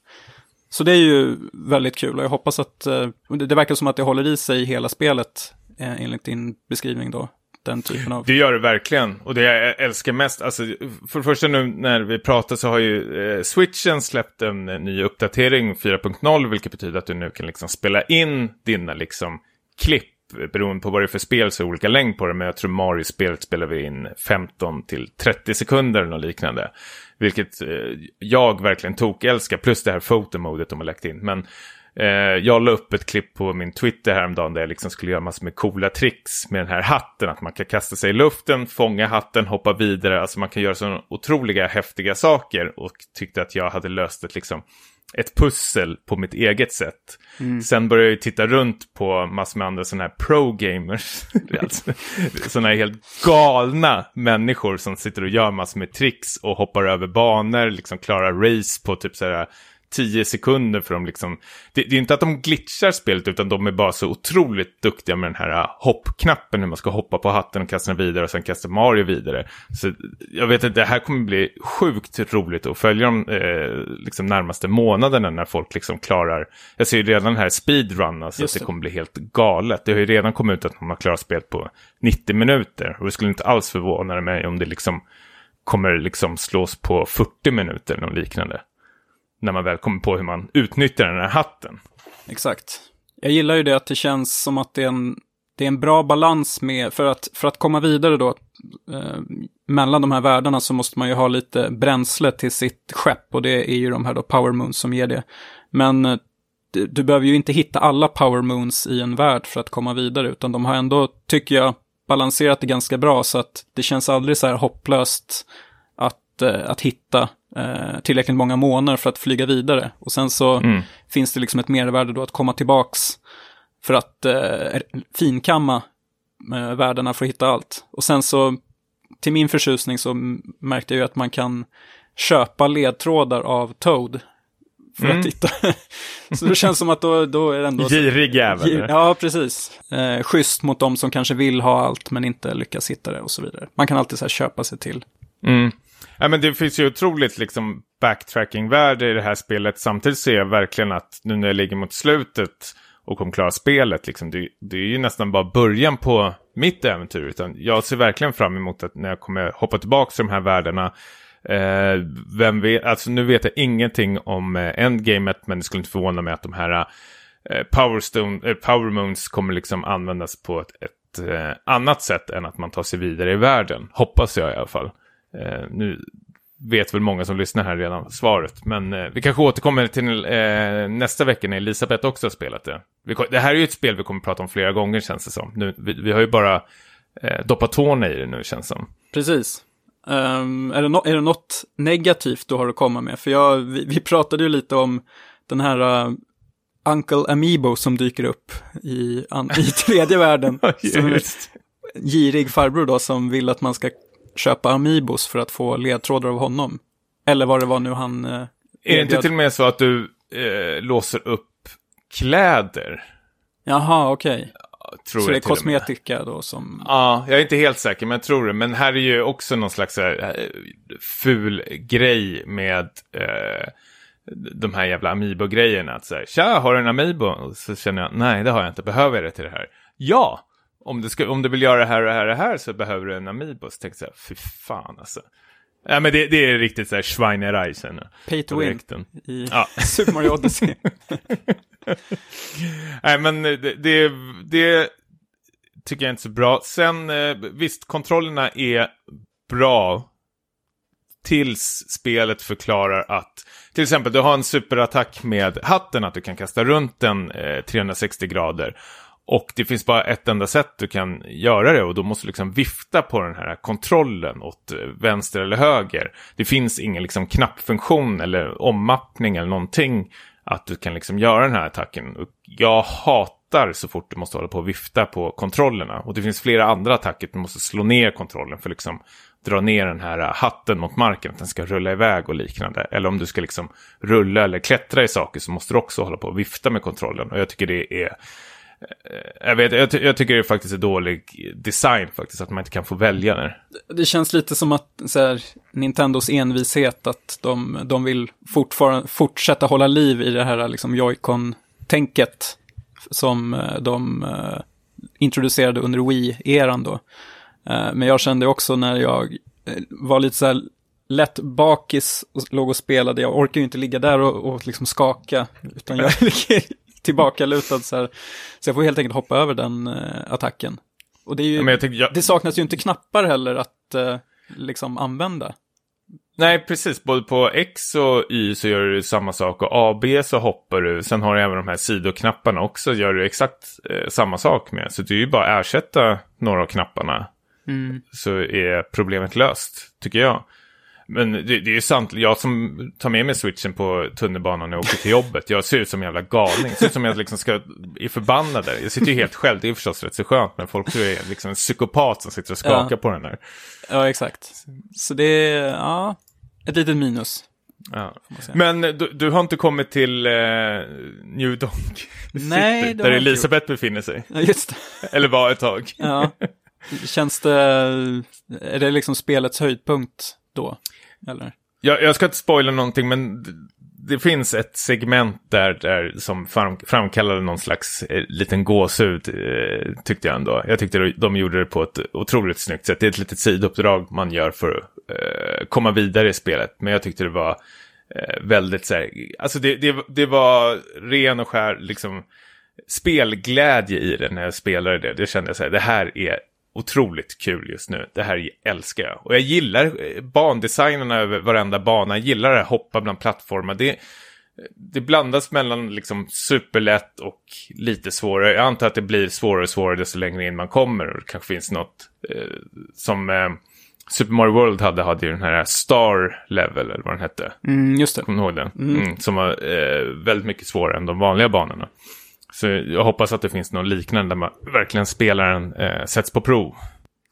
Så det är ju väldigt kul och jag hoppas att, eh, det, det verkar som att det håller i sig hela spelet, eh, enligt din beskrivning då. Den typen av... Det gör det verkligen. Och det jag älskar mest, alltså för det första nu när vi pratar så har ju eh, Switchen släppt en eh, ny uppdatering 4.0, vilket betyder att du nu kan liksom spela in dina liksom klipp. Beroende på vad det är för spel så är det olika längd på det, men jag tror Mario-spelet spelar vi in 15 till 30 sekunder eller något liknande. Vilket eh, jag verkligen tok älskar, plus det här fotomodet de har lagt in. Men Eh, jag la upp ett klipp på min Twitter häromdagen där jag liksom skulle göra massor med coola tricks med den här hatten. Att man kan kasta sig i luften, fånga hatten, hoppa vidare. Alltså man kan göra sådana otroliga häftiga saker. Och tyckte att jag hade löst ett, liksom, ett pussel på mitt eget sätt. Sen började jag titta runt på massor med andra sådana här pro-gamers. <laughs> alltså, sådana här helt galna människor som sitter och gör massor med tricks och hoppar över banor, liksom klarar race på typ så 10 sekunder för dem liksom. Det, det är inte att de glitchar spelet utan de är bara så otroligt duktiga med den här uh, hoppknappen hur man ska hoppa på hatten och kasta den vidare och sen kasta Mario vidare. Så jag vet att det här kommer bli sjukt roligt att följa de eh, liksom närmaste månaderna när folk liksom klarar. Jag ser ju redan här speedrun, alltså att det det. kommer bli helt galet. Det har ju redan kommit ut att man har klarat spelet på 90 minuter och det skulle inte alls förvåna mig om det liksom kommer liksom slås på 40 minuter eller något liknande när man väl kommer på hur man utnyttjar den här hatten. Exakt. Jag gillar ju det att det känns som att det är en, det är en bra balans med, för att, för att komma vidare då, eh, mellan de här världarna så måste man ju ha lite bränsle till sitt skepp och det är ju de här då Power Moons som ger det. Men eh, du, behöver ju inte hitta alla Power Moons i en värld för att komma vidare, utan de har ändå, tycker jag, balanserat det ganska bra så att det känns aldrig så här hopplöst att, eh, att hitta eh, tillräckligt många månader för att flyga vidare. Och sen så Mm. finns det liksom ett mervärde då att komma tillbaks för att eh, finkamma eh, värdena för att hitta allt. Och sen så, till min förtjusning så märkte jag ju att man kan köpa ledtrådar av Toad för Mm. att hitta. <laughs> så det känns som att då, då är det ändå... Girig jävel. Gi- Ja, precis. Eh, schysst mot de som kanske vill ha allt men inte lyckas hitta det och så vidare. Man kan alltid så här köpa sig till. Mm. Ja, men det finns ju otroligt liksom backtracking-värde i det här spelet. Samtidigt ser jag verkligen att nu när jag ligger mot slutet och kommer klara spelet, liksom, det, det är ju nästan bara början på mitt äventyr. Utan jag ser verkligen fram emot att när jag kommer hoppa tillbaka till de här världarna. Eh, vem vet, alltså nu vet jag ingenting om eh, endgamet, men det skulle inte förvåna mig att de här eh, Powerstone, eh, Power Moons kommer liksom användas på ett, ett eh, annat sätt än att man tar sig vidare i världen. Hoppas jag i alla fall. Eh, nu vet väl många som lyssnar här redan svaret. Men eh, vi kanske återkommer till eh, nästa vecka när Elisabeth också har spelat det. Vi, det här är ju ett spel vi kommer prata om flera gånger känns det som. Nu, vi, vi har ju bara eh, doppat tårna i det nu känns det som. Precis. Ehm, är, det no- är det något negativt du har att komma med? För jag, vi, vi pratade ju lite om den här uh, Uncle Amiibo som dyker upp i, an, i tredje världen. <laughs> som Just. girig farbror då som vill att man ska köpa Amiibos för att få ledtrådar av honom. Eller vad det var nu han... Uh, Är det inte till och med så att du eh, låser upp kläder? Jaha, okej. Tror Så det är kosmetika då som... Ja, jag är inte helt säker, men jag tror det. Men här är ju också någon slags här, eh, ful grej med eh, de här jävla Amiibo-grejerna. Att säga, tja, har du en Amiibo? Och så känner jag, nej, det har jag inte. Behöver jag det till det här? Ja! Om du, ska, om du vill göra det här och det här och det här så behöver du en Amiibo. Så tänkte jag, fy fan alltså. Ja, men det, det är riktigt så här Schweinerei sen. Pay to win i Ja. <laughs> Super Mario Odyssey. <laughs> Nej, men det, det, det tycker jag inte så bra. Sen, eh, visst, kontrollerna är bra tills spelet förklarar att till exempel du har en superattack med hatten, att du kan kasta runt den eh, 360 grader. Och det finns bara ett enda sätt du kan göra det och då måste du liksom vifta på den här kontrollen åt vänster eller höger. Det finns ingen liksom knappfunktion eller ommappning eller någonting att du kan liksom göra den här attacken. Och jag hatar så fort du måste hålla på och vifta på kontrollerna. Och det finns flera andra attacker du måste slå ner kontrollen för liksom dra ner den här hatten mot marken, att den ska rulla iväg och liknande. Eller om du ska liksom rulla eller klättra i saker så måste du också hålla på och vifta med kontrollen. Och jag tycker det är jag, vet, jag, ty- jag tycker det faktiskt är dålig design faktiskt, att man inte kan få välja där. Det känns lite som att så här, Nintendos envishet, att de, de vill fortsätta hålla liv i det här liksom Joy-Con-tänket som eh, de eh, introducerade under Wii-eran då. Eh, men jag kände också när jag eh, var lite så här lätt bakis och låg och spelade, jag orkar ju inte ligga där och, och liksom skaka, utan jag <laughs> ligger tillbaka lutad så här. Så jag får helt enkelt hoppa över den eh, attacken. Och det är ju... Ja, tycker, jag, Det saknas ju inte knappar heller att eh, liksom använda. Nej, precis. Både på X och Y så gör du samma sak och A, B så hoppar du. Sen har du även de här sidoknapparna också, gör du exakt eh, samma sak med. Så det är ju bara att ersätta några av knapparna så är problemet löst, tycker jag. Men det, det är ju sant, jag som tar med mig switchen på tunnelbanan jag åker till jobbet, jag ser ut som en jävla galning. Jag ser ut som jag liksom ska, är förbannad där. Jag sitter ju helt själv, det är förstås rätt så skönt, men folk tror jag är liksom en psykopat som sitter och skakar Ja. på den där. Ja, exakt. Så det är, ja, ett litet minus. Ja. Men du, du har inte kommit till eh, New Donk <laughs> City, Nej, där Elisabeth befinner sig. Ja, just det. Eller var ett tag. Ja. <laughs> Känns det, är det liksom spelets höjdpunkt då? Eller? Jag, jag ska inte spoila någonting, men det finns ett segment där, där som fram, framkallade någon slags eh, liten gåshud, eh, tyckte jag ändå. Jag tyckte de, de gjorde det på ett otroligt snyggt sätt. Det är ett litet sidouppdrag man gör för att eh, komma vidare i spelet. Men jag tyckte det var eh, väldigt så här, alltså det, det, det var ren och skär liksom spelglädje i det när jag spelade det. Det kände jag så här, det här är otroligt kul just nu. Det här älskar jag. Och jag gillar eh, bandesignerna över varenda bana. Jag gillar det här hoppa bland plattformar. Det, det blandas mellan liksom superlätt och lite svårare. Jag antar att det blir svårare och svårare desto längre in man kommer. Och det kanske finns något eh, som eh, Super Mario World hade, hade ju den här Star Level, eller vad den hette. Mm, just det. Kommer du ihåg den? Mm. som var eh, väldigt mycket svårare än de vanliga banorna. Så jag hoppas att det finns något liknande där man verkligen spelaren eh, sätts på prov.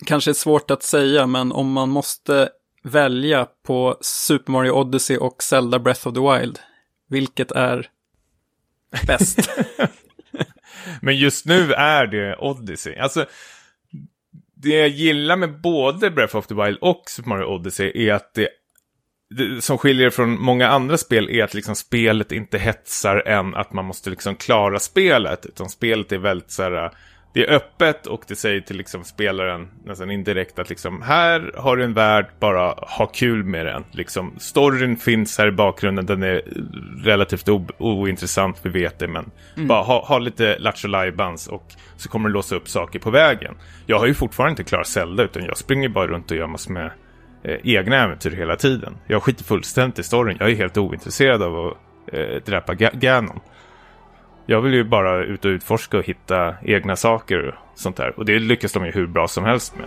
Kanske är svårt att säga, men om man måste välja på Super Mario Odyssey och Zelda Breath of the Wild, vilket är bäst? <laughs> <laughs> Men just nu är det Odyssey. Alltså, det jag gillar med både Breath of the Wild och Super Mario Odyssey är att det, det som skiljer från många andra spel är att liksom spelet inte hetsar än att man måste liksom klara spelet. Utan spelet är väldigt så här, det är öppet och det säger till liksom spelaren nästan indirekt att liksom här har du en värld, bara ha kul med den. Liksom, storyn finns här i bakgrunden, den är relativt ointressant, vi vet det, men mm. bara ha, ha lite lattjo och så kommer det låsa upp saker på vägen. Jag har ju fortfarande inte klarat Zelda, utan jag springer bara runt och gör massor med eh, egna äventyr hela tiden. Jag skiter fullständigt i storyn, jag är helt ointresserad av att eh, dräpa Ganon. Jag vill ju bara ut och utforska och hitta egna saker och sånt där. Och det lyckas de ju hur bra som helst med.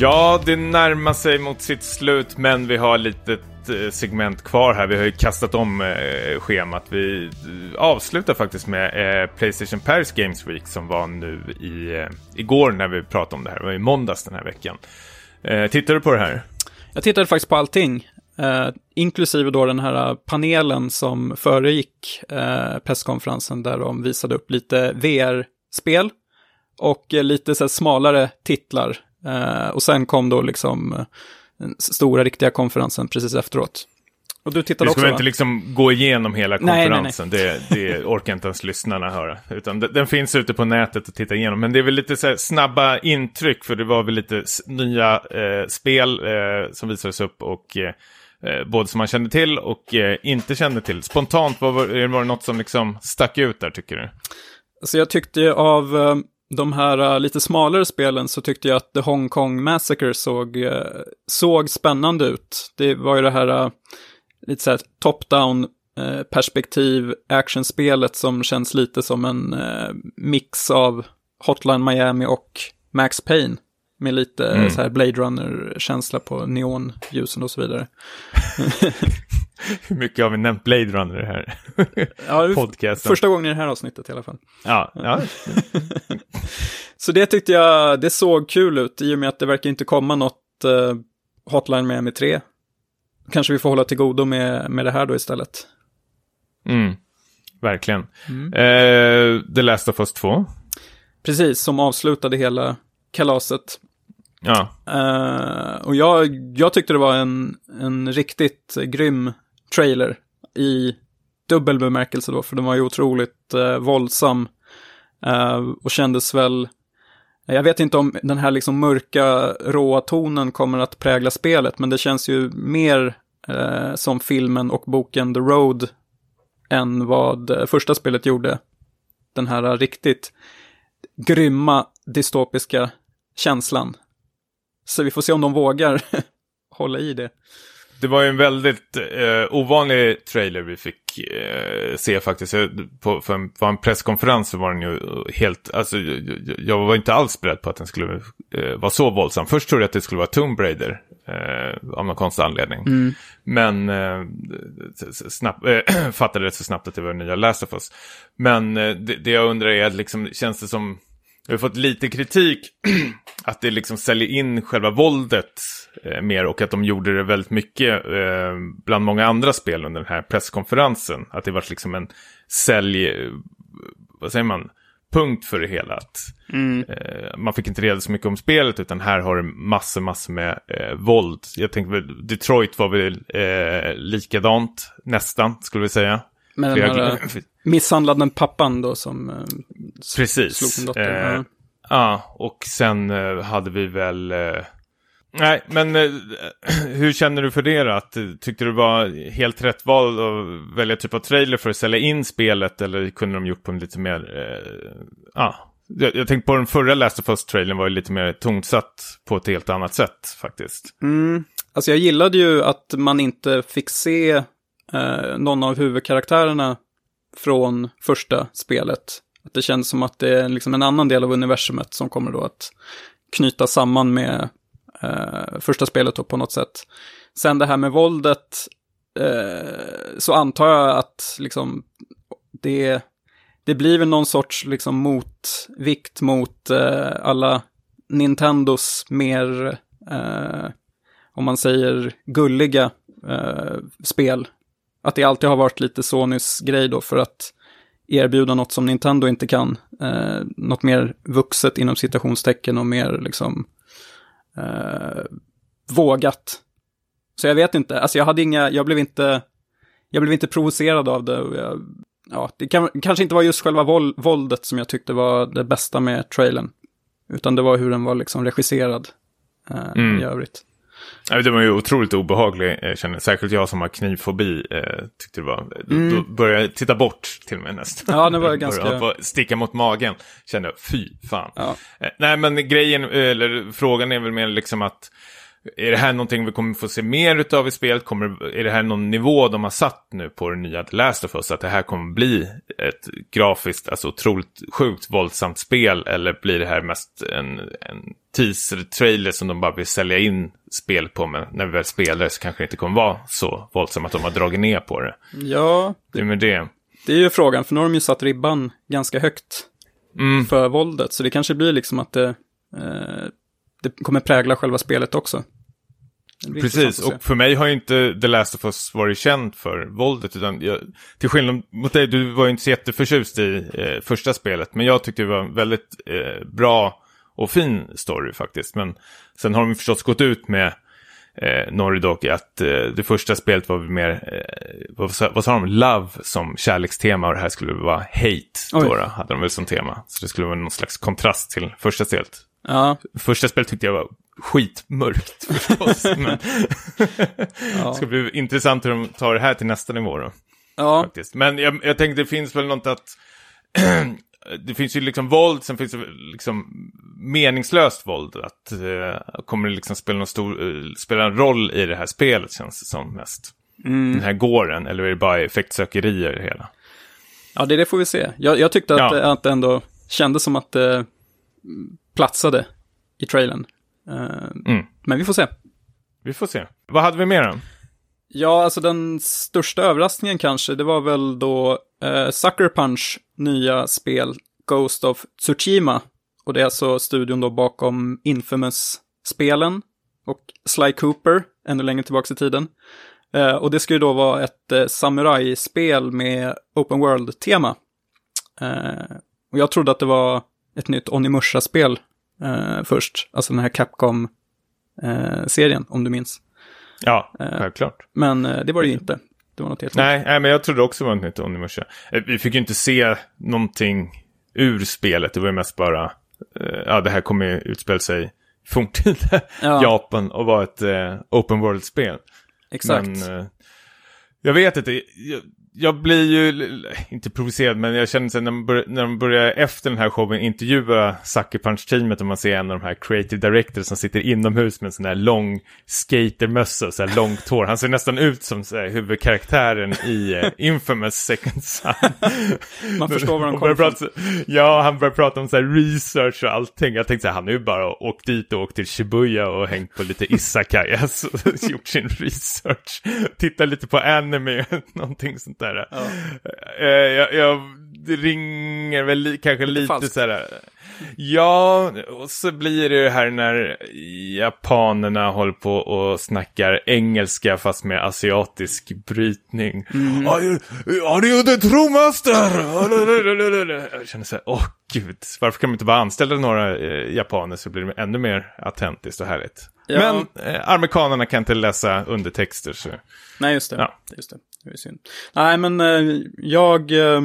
Ja, det närmar sig mot sitt slut, men vi har lite eh, segment kvar här. Vi har ju kastat om eh, schemat. Vi eh, avslutar faktiskt med eh, Playstation Paris Games Week som var nu i, eh, igår när vi pratade om det här. Det var i måndags den här veckan. Eh, tittar du på det här? Jag tittade faktiskt på allting. Eh, inklusive då den här eh, panelen som föregick eh, presskonferensen där de visade upp lite VR-spel och lite så smalare titlar. Eh, och sen kom då liksom den stora riktiga konferensen precis efteråt. Och du tittade också Vi ska inte liksom gå igenom hela konferensen, nej, nej, nej. Det, det orkar inte ens lyssnarna höra. Utan den, den finns ute på nätet att titta igenom. Men det är väl lite så snabba intryck, för det var väl lite nya eh, spel eh, som visades upp och eh, eh, både som man kände till och eh, inte kände till. Spontant, var, var det något som liksom stack ut där tycker du? Alltså jag tyckte av eh, de här uh, lite smalare spelen så tyckte jag att The Hong Kong Massacre såg, uh, såg spännande ut. Det var ju det här uh, lite så här top-down perspektiv actionspelet som känns lite som en mix av Hotline Miami och Max Payne. Med lite mm. så här Blade Runner-känsla på neonljusen och så vidare. <laughs> Hur mycket har vi nämnt Blade Runner här? ja, podcasten? Första gången i det här avsnittet i alla fall. Ja, ja. <laughs> så det tyckte jag, det såg kul ut i och med att det verkar inte komma något uh, Hotline Miami 3. Kanske vi får hålla till godo med, med det här då istället. Mm, verkligen. Mm. Uh, The Last of Us 2. Precis, som avslutade hela kalaset. Ja. Uh, och jag, jag tyckte det var en, en riktigt grym trailer i dubbel bemärkelse då, för den var ju otroligt uh, våldsam. Uh, och kändes väl, jag vet inte om den här liksom mörka, råa tonen kommer att prägla spelet, men det känns ju mer uh, som filmen och boken The Road än vad första spelet gjorde. Den här riktigt grymma dystopiska känslan. Så vi får se om de vågar <laughs> hålla i det. Det var ju en väldigt eh, ovanlig trailer vi fick eh, se faktiskt. På, för en, på en presskonferens så var den ju helt, alltså jag, jag var inte alls beredd på att den skulle eh, vara så våldsam. Först trodde jag att det skulle vara Tomb Raider. Eh, av någon konstig anledning. Mm. Men eh, snabb, äh, <clears throat> fattade rätt så snabbt att det var nya Last of Us. Men eh, det, det, jag undrar är, liksom, känns det som vi har fått lite kritik <clears throat> att det liksom säljer in själva våldet eh, mer och att de gjorde det väldigt mycket eh, bland många andra spel under den här presskonferensen. Att det var liksom en sälj, vad säger man, punkt för det hela. Att, mm. eh, man fick inte reda så mycket om spelet utan här har det massor, massor med eh, våld. Jag tänker väl, Detroit var väl eh, likadant, nästan, skulle vi säga. Men den här misshandlade pappan då som eh, Precis. slog sin dotter. Eh, ja, och sen eh, hade vi väl... Eh, nej, men eh, <clears throat> hur känner du för det då? Att, tyckte du var helt rätt val att välja typ av trailer för att sälja in spelet? Eller kunde de gjort på en lite mer... ja, jag, jag tänkte på den förra Last of Us-trailern var ju lite mer tonsatt på ett helt annat sätt faktiskt. Mm. Alltså jag gillade ju att man inte fick se eh, någon av huvudkaraktärerna från första spelet. Att det känns som att det är liksom en annan del av universumet som kommer då att knyta samman med eh, första spelet då på något sätt. Sen det här med våldet, eh, så antar jag att liksom det, det blir väl någon sorts liksom motvikt mot eh, alla Nintendos mer, eh, om man säger gulliga eh, spel. Att det alltid har varit lite Sonys grej då för att erbjuda något som Nintendo inte kan. Eh, något mer vuxet inom citationstecken och mer liksom eh, vågat. Så jag vet inte, alltså jag hade inga, jag blev inte, jag blev inte provocerad av det. Jag, ja, det kan, kanske inte var just själva våld, våldet som jag tyckte var det bästa med trailern. Utan det var hur den var liksom regisserad eh, Mm. i övrigt. Det var ju otroligt obehaglig, eh, känner, särskilt jag som har knivfobi. Eh, tyckte det var, Mm. Då började jag titta bort till och med nästan. Ja, det var <laughs> Började ganska- Sticka mot magen. Kände jag, fy fan. Ja. Eh, nej, men grejen, eller frågan är väl mer liksom att är det här någonting vi kommer få se mer utav i spelet? Kommer, är det här någon nivå de har satt nu på det nya The Last of Us? Att det här kommer bli ett grafiskt, alltså otroligt sjukt våldsamt spel? Eller blir det här mest en, en teaser-trailer som de bara vill sälja in spel på? Men när vi väl spelar så kanske det inte kommer vara så våldsamt att de har dragit ner på det. ja, Det är med det. det är ju frågan, för nu har de ju satt ribban ganska högt Mm. för våldet. Så det kanske blir liksom att det, eh, det kommer prägla själva spelet också. Precis, och för mig har ju inte The Last of Us varit känd för våldet. Utan jag, till skillnad mot dig, du var ju inte så jätteförtjust i eh, första spelet. Men jag tyckte det var en väldigt eh, bra och fin story faktiskt. Men sen har de förstås gått ut med eh, Naughty Dog att eh, det första spelet var mer, eh, vad, sa- vad sa de, love som kärlekstema och det här skulle vara hate. Oj. då, hade de väl som tema. Så det skulle vara någon slags kontrast till första spelet. Ja, Första spelet tyckte jag var skitmörkt förstås. <laughs> men ja. det ska bli intressant hur de tar det här till nästa nivå då. ja. Faktiskt. Men jag, jag tänkte det finns väl något att... <clears throat> det finns ju liksom våld, sen finns det liksom meningslöst våld. Att eh, kommer det liksom spela, någon stor, eh, spela en roll i det här spelet känns det som mest. Mm. Den här gården, eller är det bara effektsökerier det hela? Ja, det, det får vi se. Jag, jag tyckte att, Ja. att det ändå kändes som att det platsade i trailern. Eh, Mm. Men vi får se. Vi får se. Vad hade vi mer då? Ja, alltså den största överraskningen kanske, det var väl då eh, Sucker Punch nya spel Ghost of Tsushima. Och det är alltså studion då bakom Infamous-spelen och Sly Cooper, ännu längre tillbaka i tiden. Eh, och det ska ju då vara ett eh, samurajspel med open world-tema. Eh, och jag trodde att det var ett nytt Onimusha-spel eh, först, alltså den här Capcom-serien, om du minns. Ja, Eh, självklart. Men eh, det var det ju inte. Det var något helt. Nej, nej, men jag trodde också det var ett nytt Onimusha. Eh, Vi fick ju inte se någonting ur spelet. Det var ju mest bara, eh, ja det här kommer ju utspela sig i forntida Ja. Japan och vara ett eh, open world-spel. Exakt. Men eh, jag vet inte, jag, jag blir ju, inte provocerad, men jag känner sig när de, bör, när de börjar efter den här showen intervjua Sucker Punch-teamet och man ser en av de här creative directors som sitter inomhus med en sån här lång skatermössa och så här långt hår. Han ser nästan ut som så här, huvudkaraktären i eh, Infamous Second Son. <laughs> Man förstår var de <laughs> börjar kommer från. prata, Ja, han börjar prata om så här research och allting. Jag tänkte så här, han har ju bara åkt dit och åkt till Shibuya och hängt på lite isakayas <laughs> och gjort sin research. Tittar lite på anime, någonting sånt där. Eh, jag, jag, det ringer väl li, kanske lite, falskt. så här. Ja, och så blir det ju här när japanerna håller på och snackar engelska fast med asiatisk brytning. You, are you the true master? Jag känner så här, åh gud, varför kan man inte bara anställa några eh, japaner så blir det ännu mer autentiskt och härligt. Ja. Men eh, amerikanerna kan inte läsa undertexter så. Nej, just det. Ja. Just det. Det är synd. Nej, men eh, jag... Eh,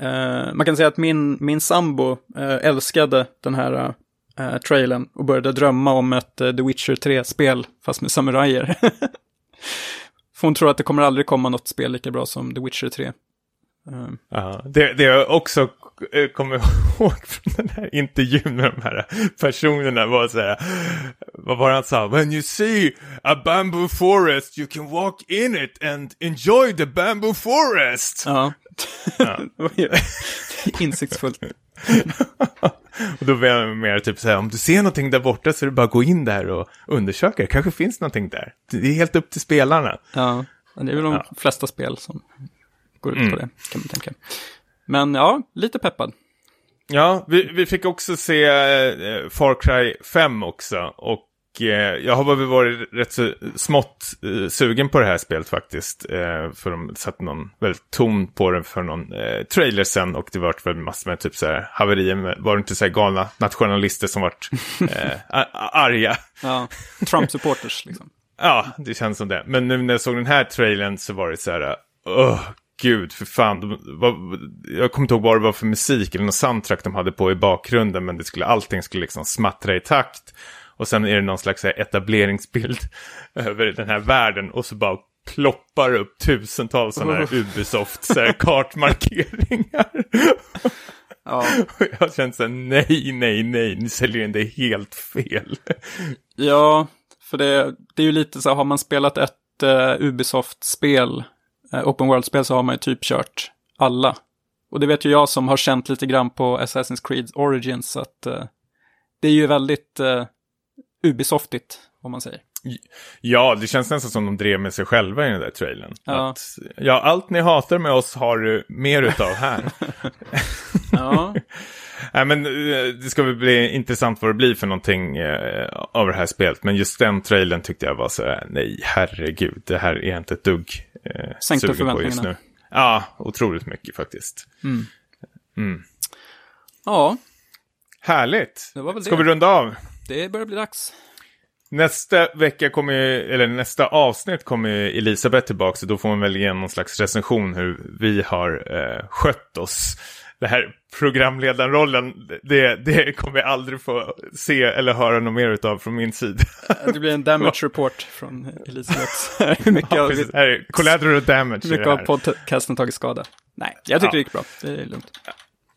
eh, man kan säga att min, min sambo älskade den här eh, trailern och började drömma om ett The Witcher 3-spel, fast med samurajer. <laughs> För hon tror att det kommer aldrig komma något spel lika bra som The Witcher 3. Eh, Ja, det, det jag också eh, kommer <laughs> ihåg från den här intervjun med de här personerna var så här, vad var han sa? When you see a bamboo forest you can walk in it and enjoy the bamboo forest. ja. Ja. <laughs> Insiktsfullt. <laughs> Och då var jag mer typ så här, om du ser någonting där borta så är det bara att gå in där och undersöka. Det kanske finns någonting där. Det är helt upp till spelarna. Ja, det är väl de Ja. flesta spel som går ut Mm. på det, kan man tänka. Men ja, lite peppad. Ja, vi, vi fick också se eh, Far Cry 5 också. Och eh, jag har väl varit rätt så smått eh, sugen på det här spelet faktiskt. Eh, för de satte någon väldigt ton på den för någon trailer sen. Och det var väl massor med typ så här haverier med, var det inte så här galna nationalister som vart <laughs> eh, arga. Ja, Trump-supporters liksom. Ja, det känns som det. Men nu när jag såg den här trailern så var det så här, åh, gud, för fan. De, vad, jag kommer inte ihåg vad det var för musik eller någon soundtrack de hade på i bakgrunden, men det skulle, allting skulle liksom smattra i takt. Och sen är det någon slags här, etableringsbild <laughs> över den här världen och så bara ploppar upp tusentals sådana här <laughs> Ubisoft så här, kartmarkeringar. <laughs> Ja, jag känner så här, nej, nej, nej, ni säljer in det helt fel. ja för det, det är ju lite så här, har man spelat ett eh, Ubisoft-spel, Open World-spel, så har man ju typ kört alla. Och det vet ju jag som har känt lite grann på Assassin's Creed Origins, att eh, det är ju väldigt eh, Ubisoftigt, om man säger. Ja, det känns nästan som de drev med sig själva i den där trailern. Ja. Att, ja, allt ni hatar med oss har du mer utav här. <laughs> Ja, <laughs> Nej, men eh, det ska väl bli intressant vad det blir för någonting eh, av det här spelet. Men just den trailern tyckte jag var så här, nej, herregud, det här är inte ett dugg eh, Sänkte på just förväntningarna. nu. Ja, otroligt mycket faktiskt. ja Härligt. det var väl Ska det. vi runda av? Det börjar bli dags. Nästa vecka kommer eller nästa avsnitt kommer Elisabeth tillbaka. Så då får man väl ge någon slags recension hur vi har eh, skött oss. Det här programledarrollen, det, det kommer jag aldrig få se eller höra något mer utav från min sida. Det blir en damage <laughs> report från Elisabeth. <laughs> Mycket, Ja, av, precis. Är collateral damage. hur i mycket av podcasten tagit skada? Nej, jag tyckte Ja. det gick bra. Det är lugnt.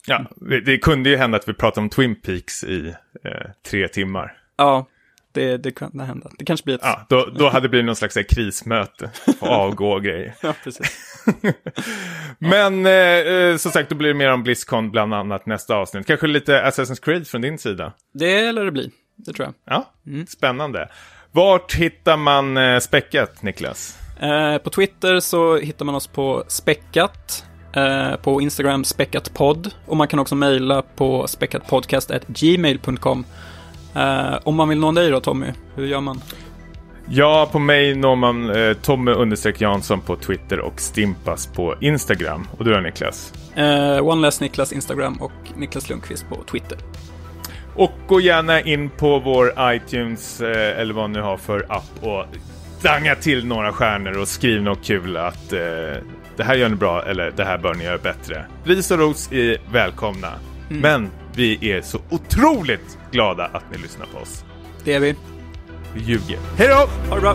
Ja, det det kunde ju hända att vi pratade om Twin Peaks i eh, tre timmar. Ja, det, det kan hända. Det kanske blir ett... Ja, då, då hade det blivit någon slags krismöte. Avgå <laughs> och grejer. Ja, precis. <laughs> Men eh, eh, som sagt, då blir det mer om Blizzcon bland annat nästa avsnitt. Kanske lite Assassin's Creed från din sida. Det lär det bli. Det tror jag. Ja, spännande. Vart hittar man eh, späckat, Niklas? Eh, på Twitter så hittar man oss på späckat. Eh, på Instagram späckatpodd. Och man kan också mejla på späckatpodcast.gmail.com. Eh, om man vill nå dig då Tommy, hur gör man? Ja, på mig når man eh, Tommy Jansson på Twitter och Stimpas på Instagram. Och du då Niklas? Eh, OneLess Niklas Instagram och Niklas Lundqvist på Twitter. Och gå gärna in på vår iTunes eh, eller vad ni har för app och danga till några stjärnor och skriv något kul att eh, det här gör ni bra eller det här bör ni göra bättre. Ris och ros är välkomna. Men vi är så otroligt glada att ni lyssnar på oss. Det är vi. Vi ljuger. Hej då! Ha det bra!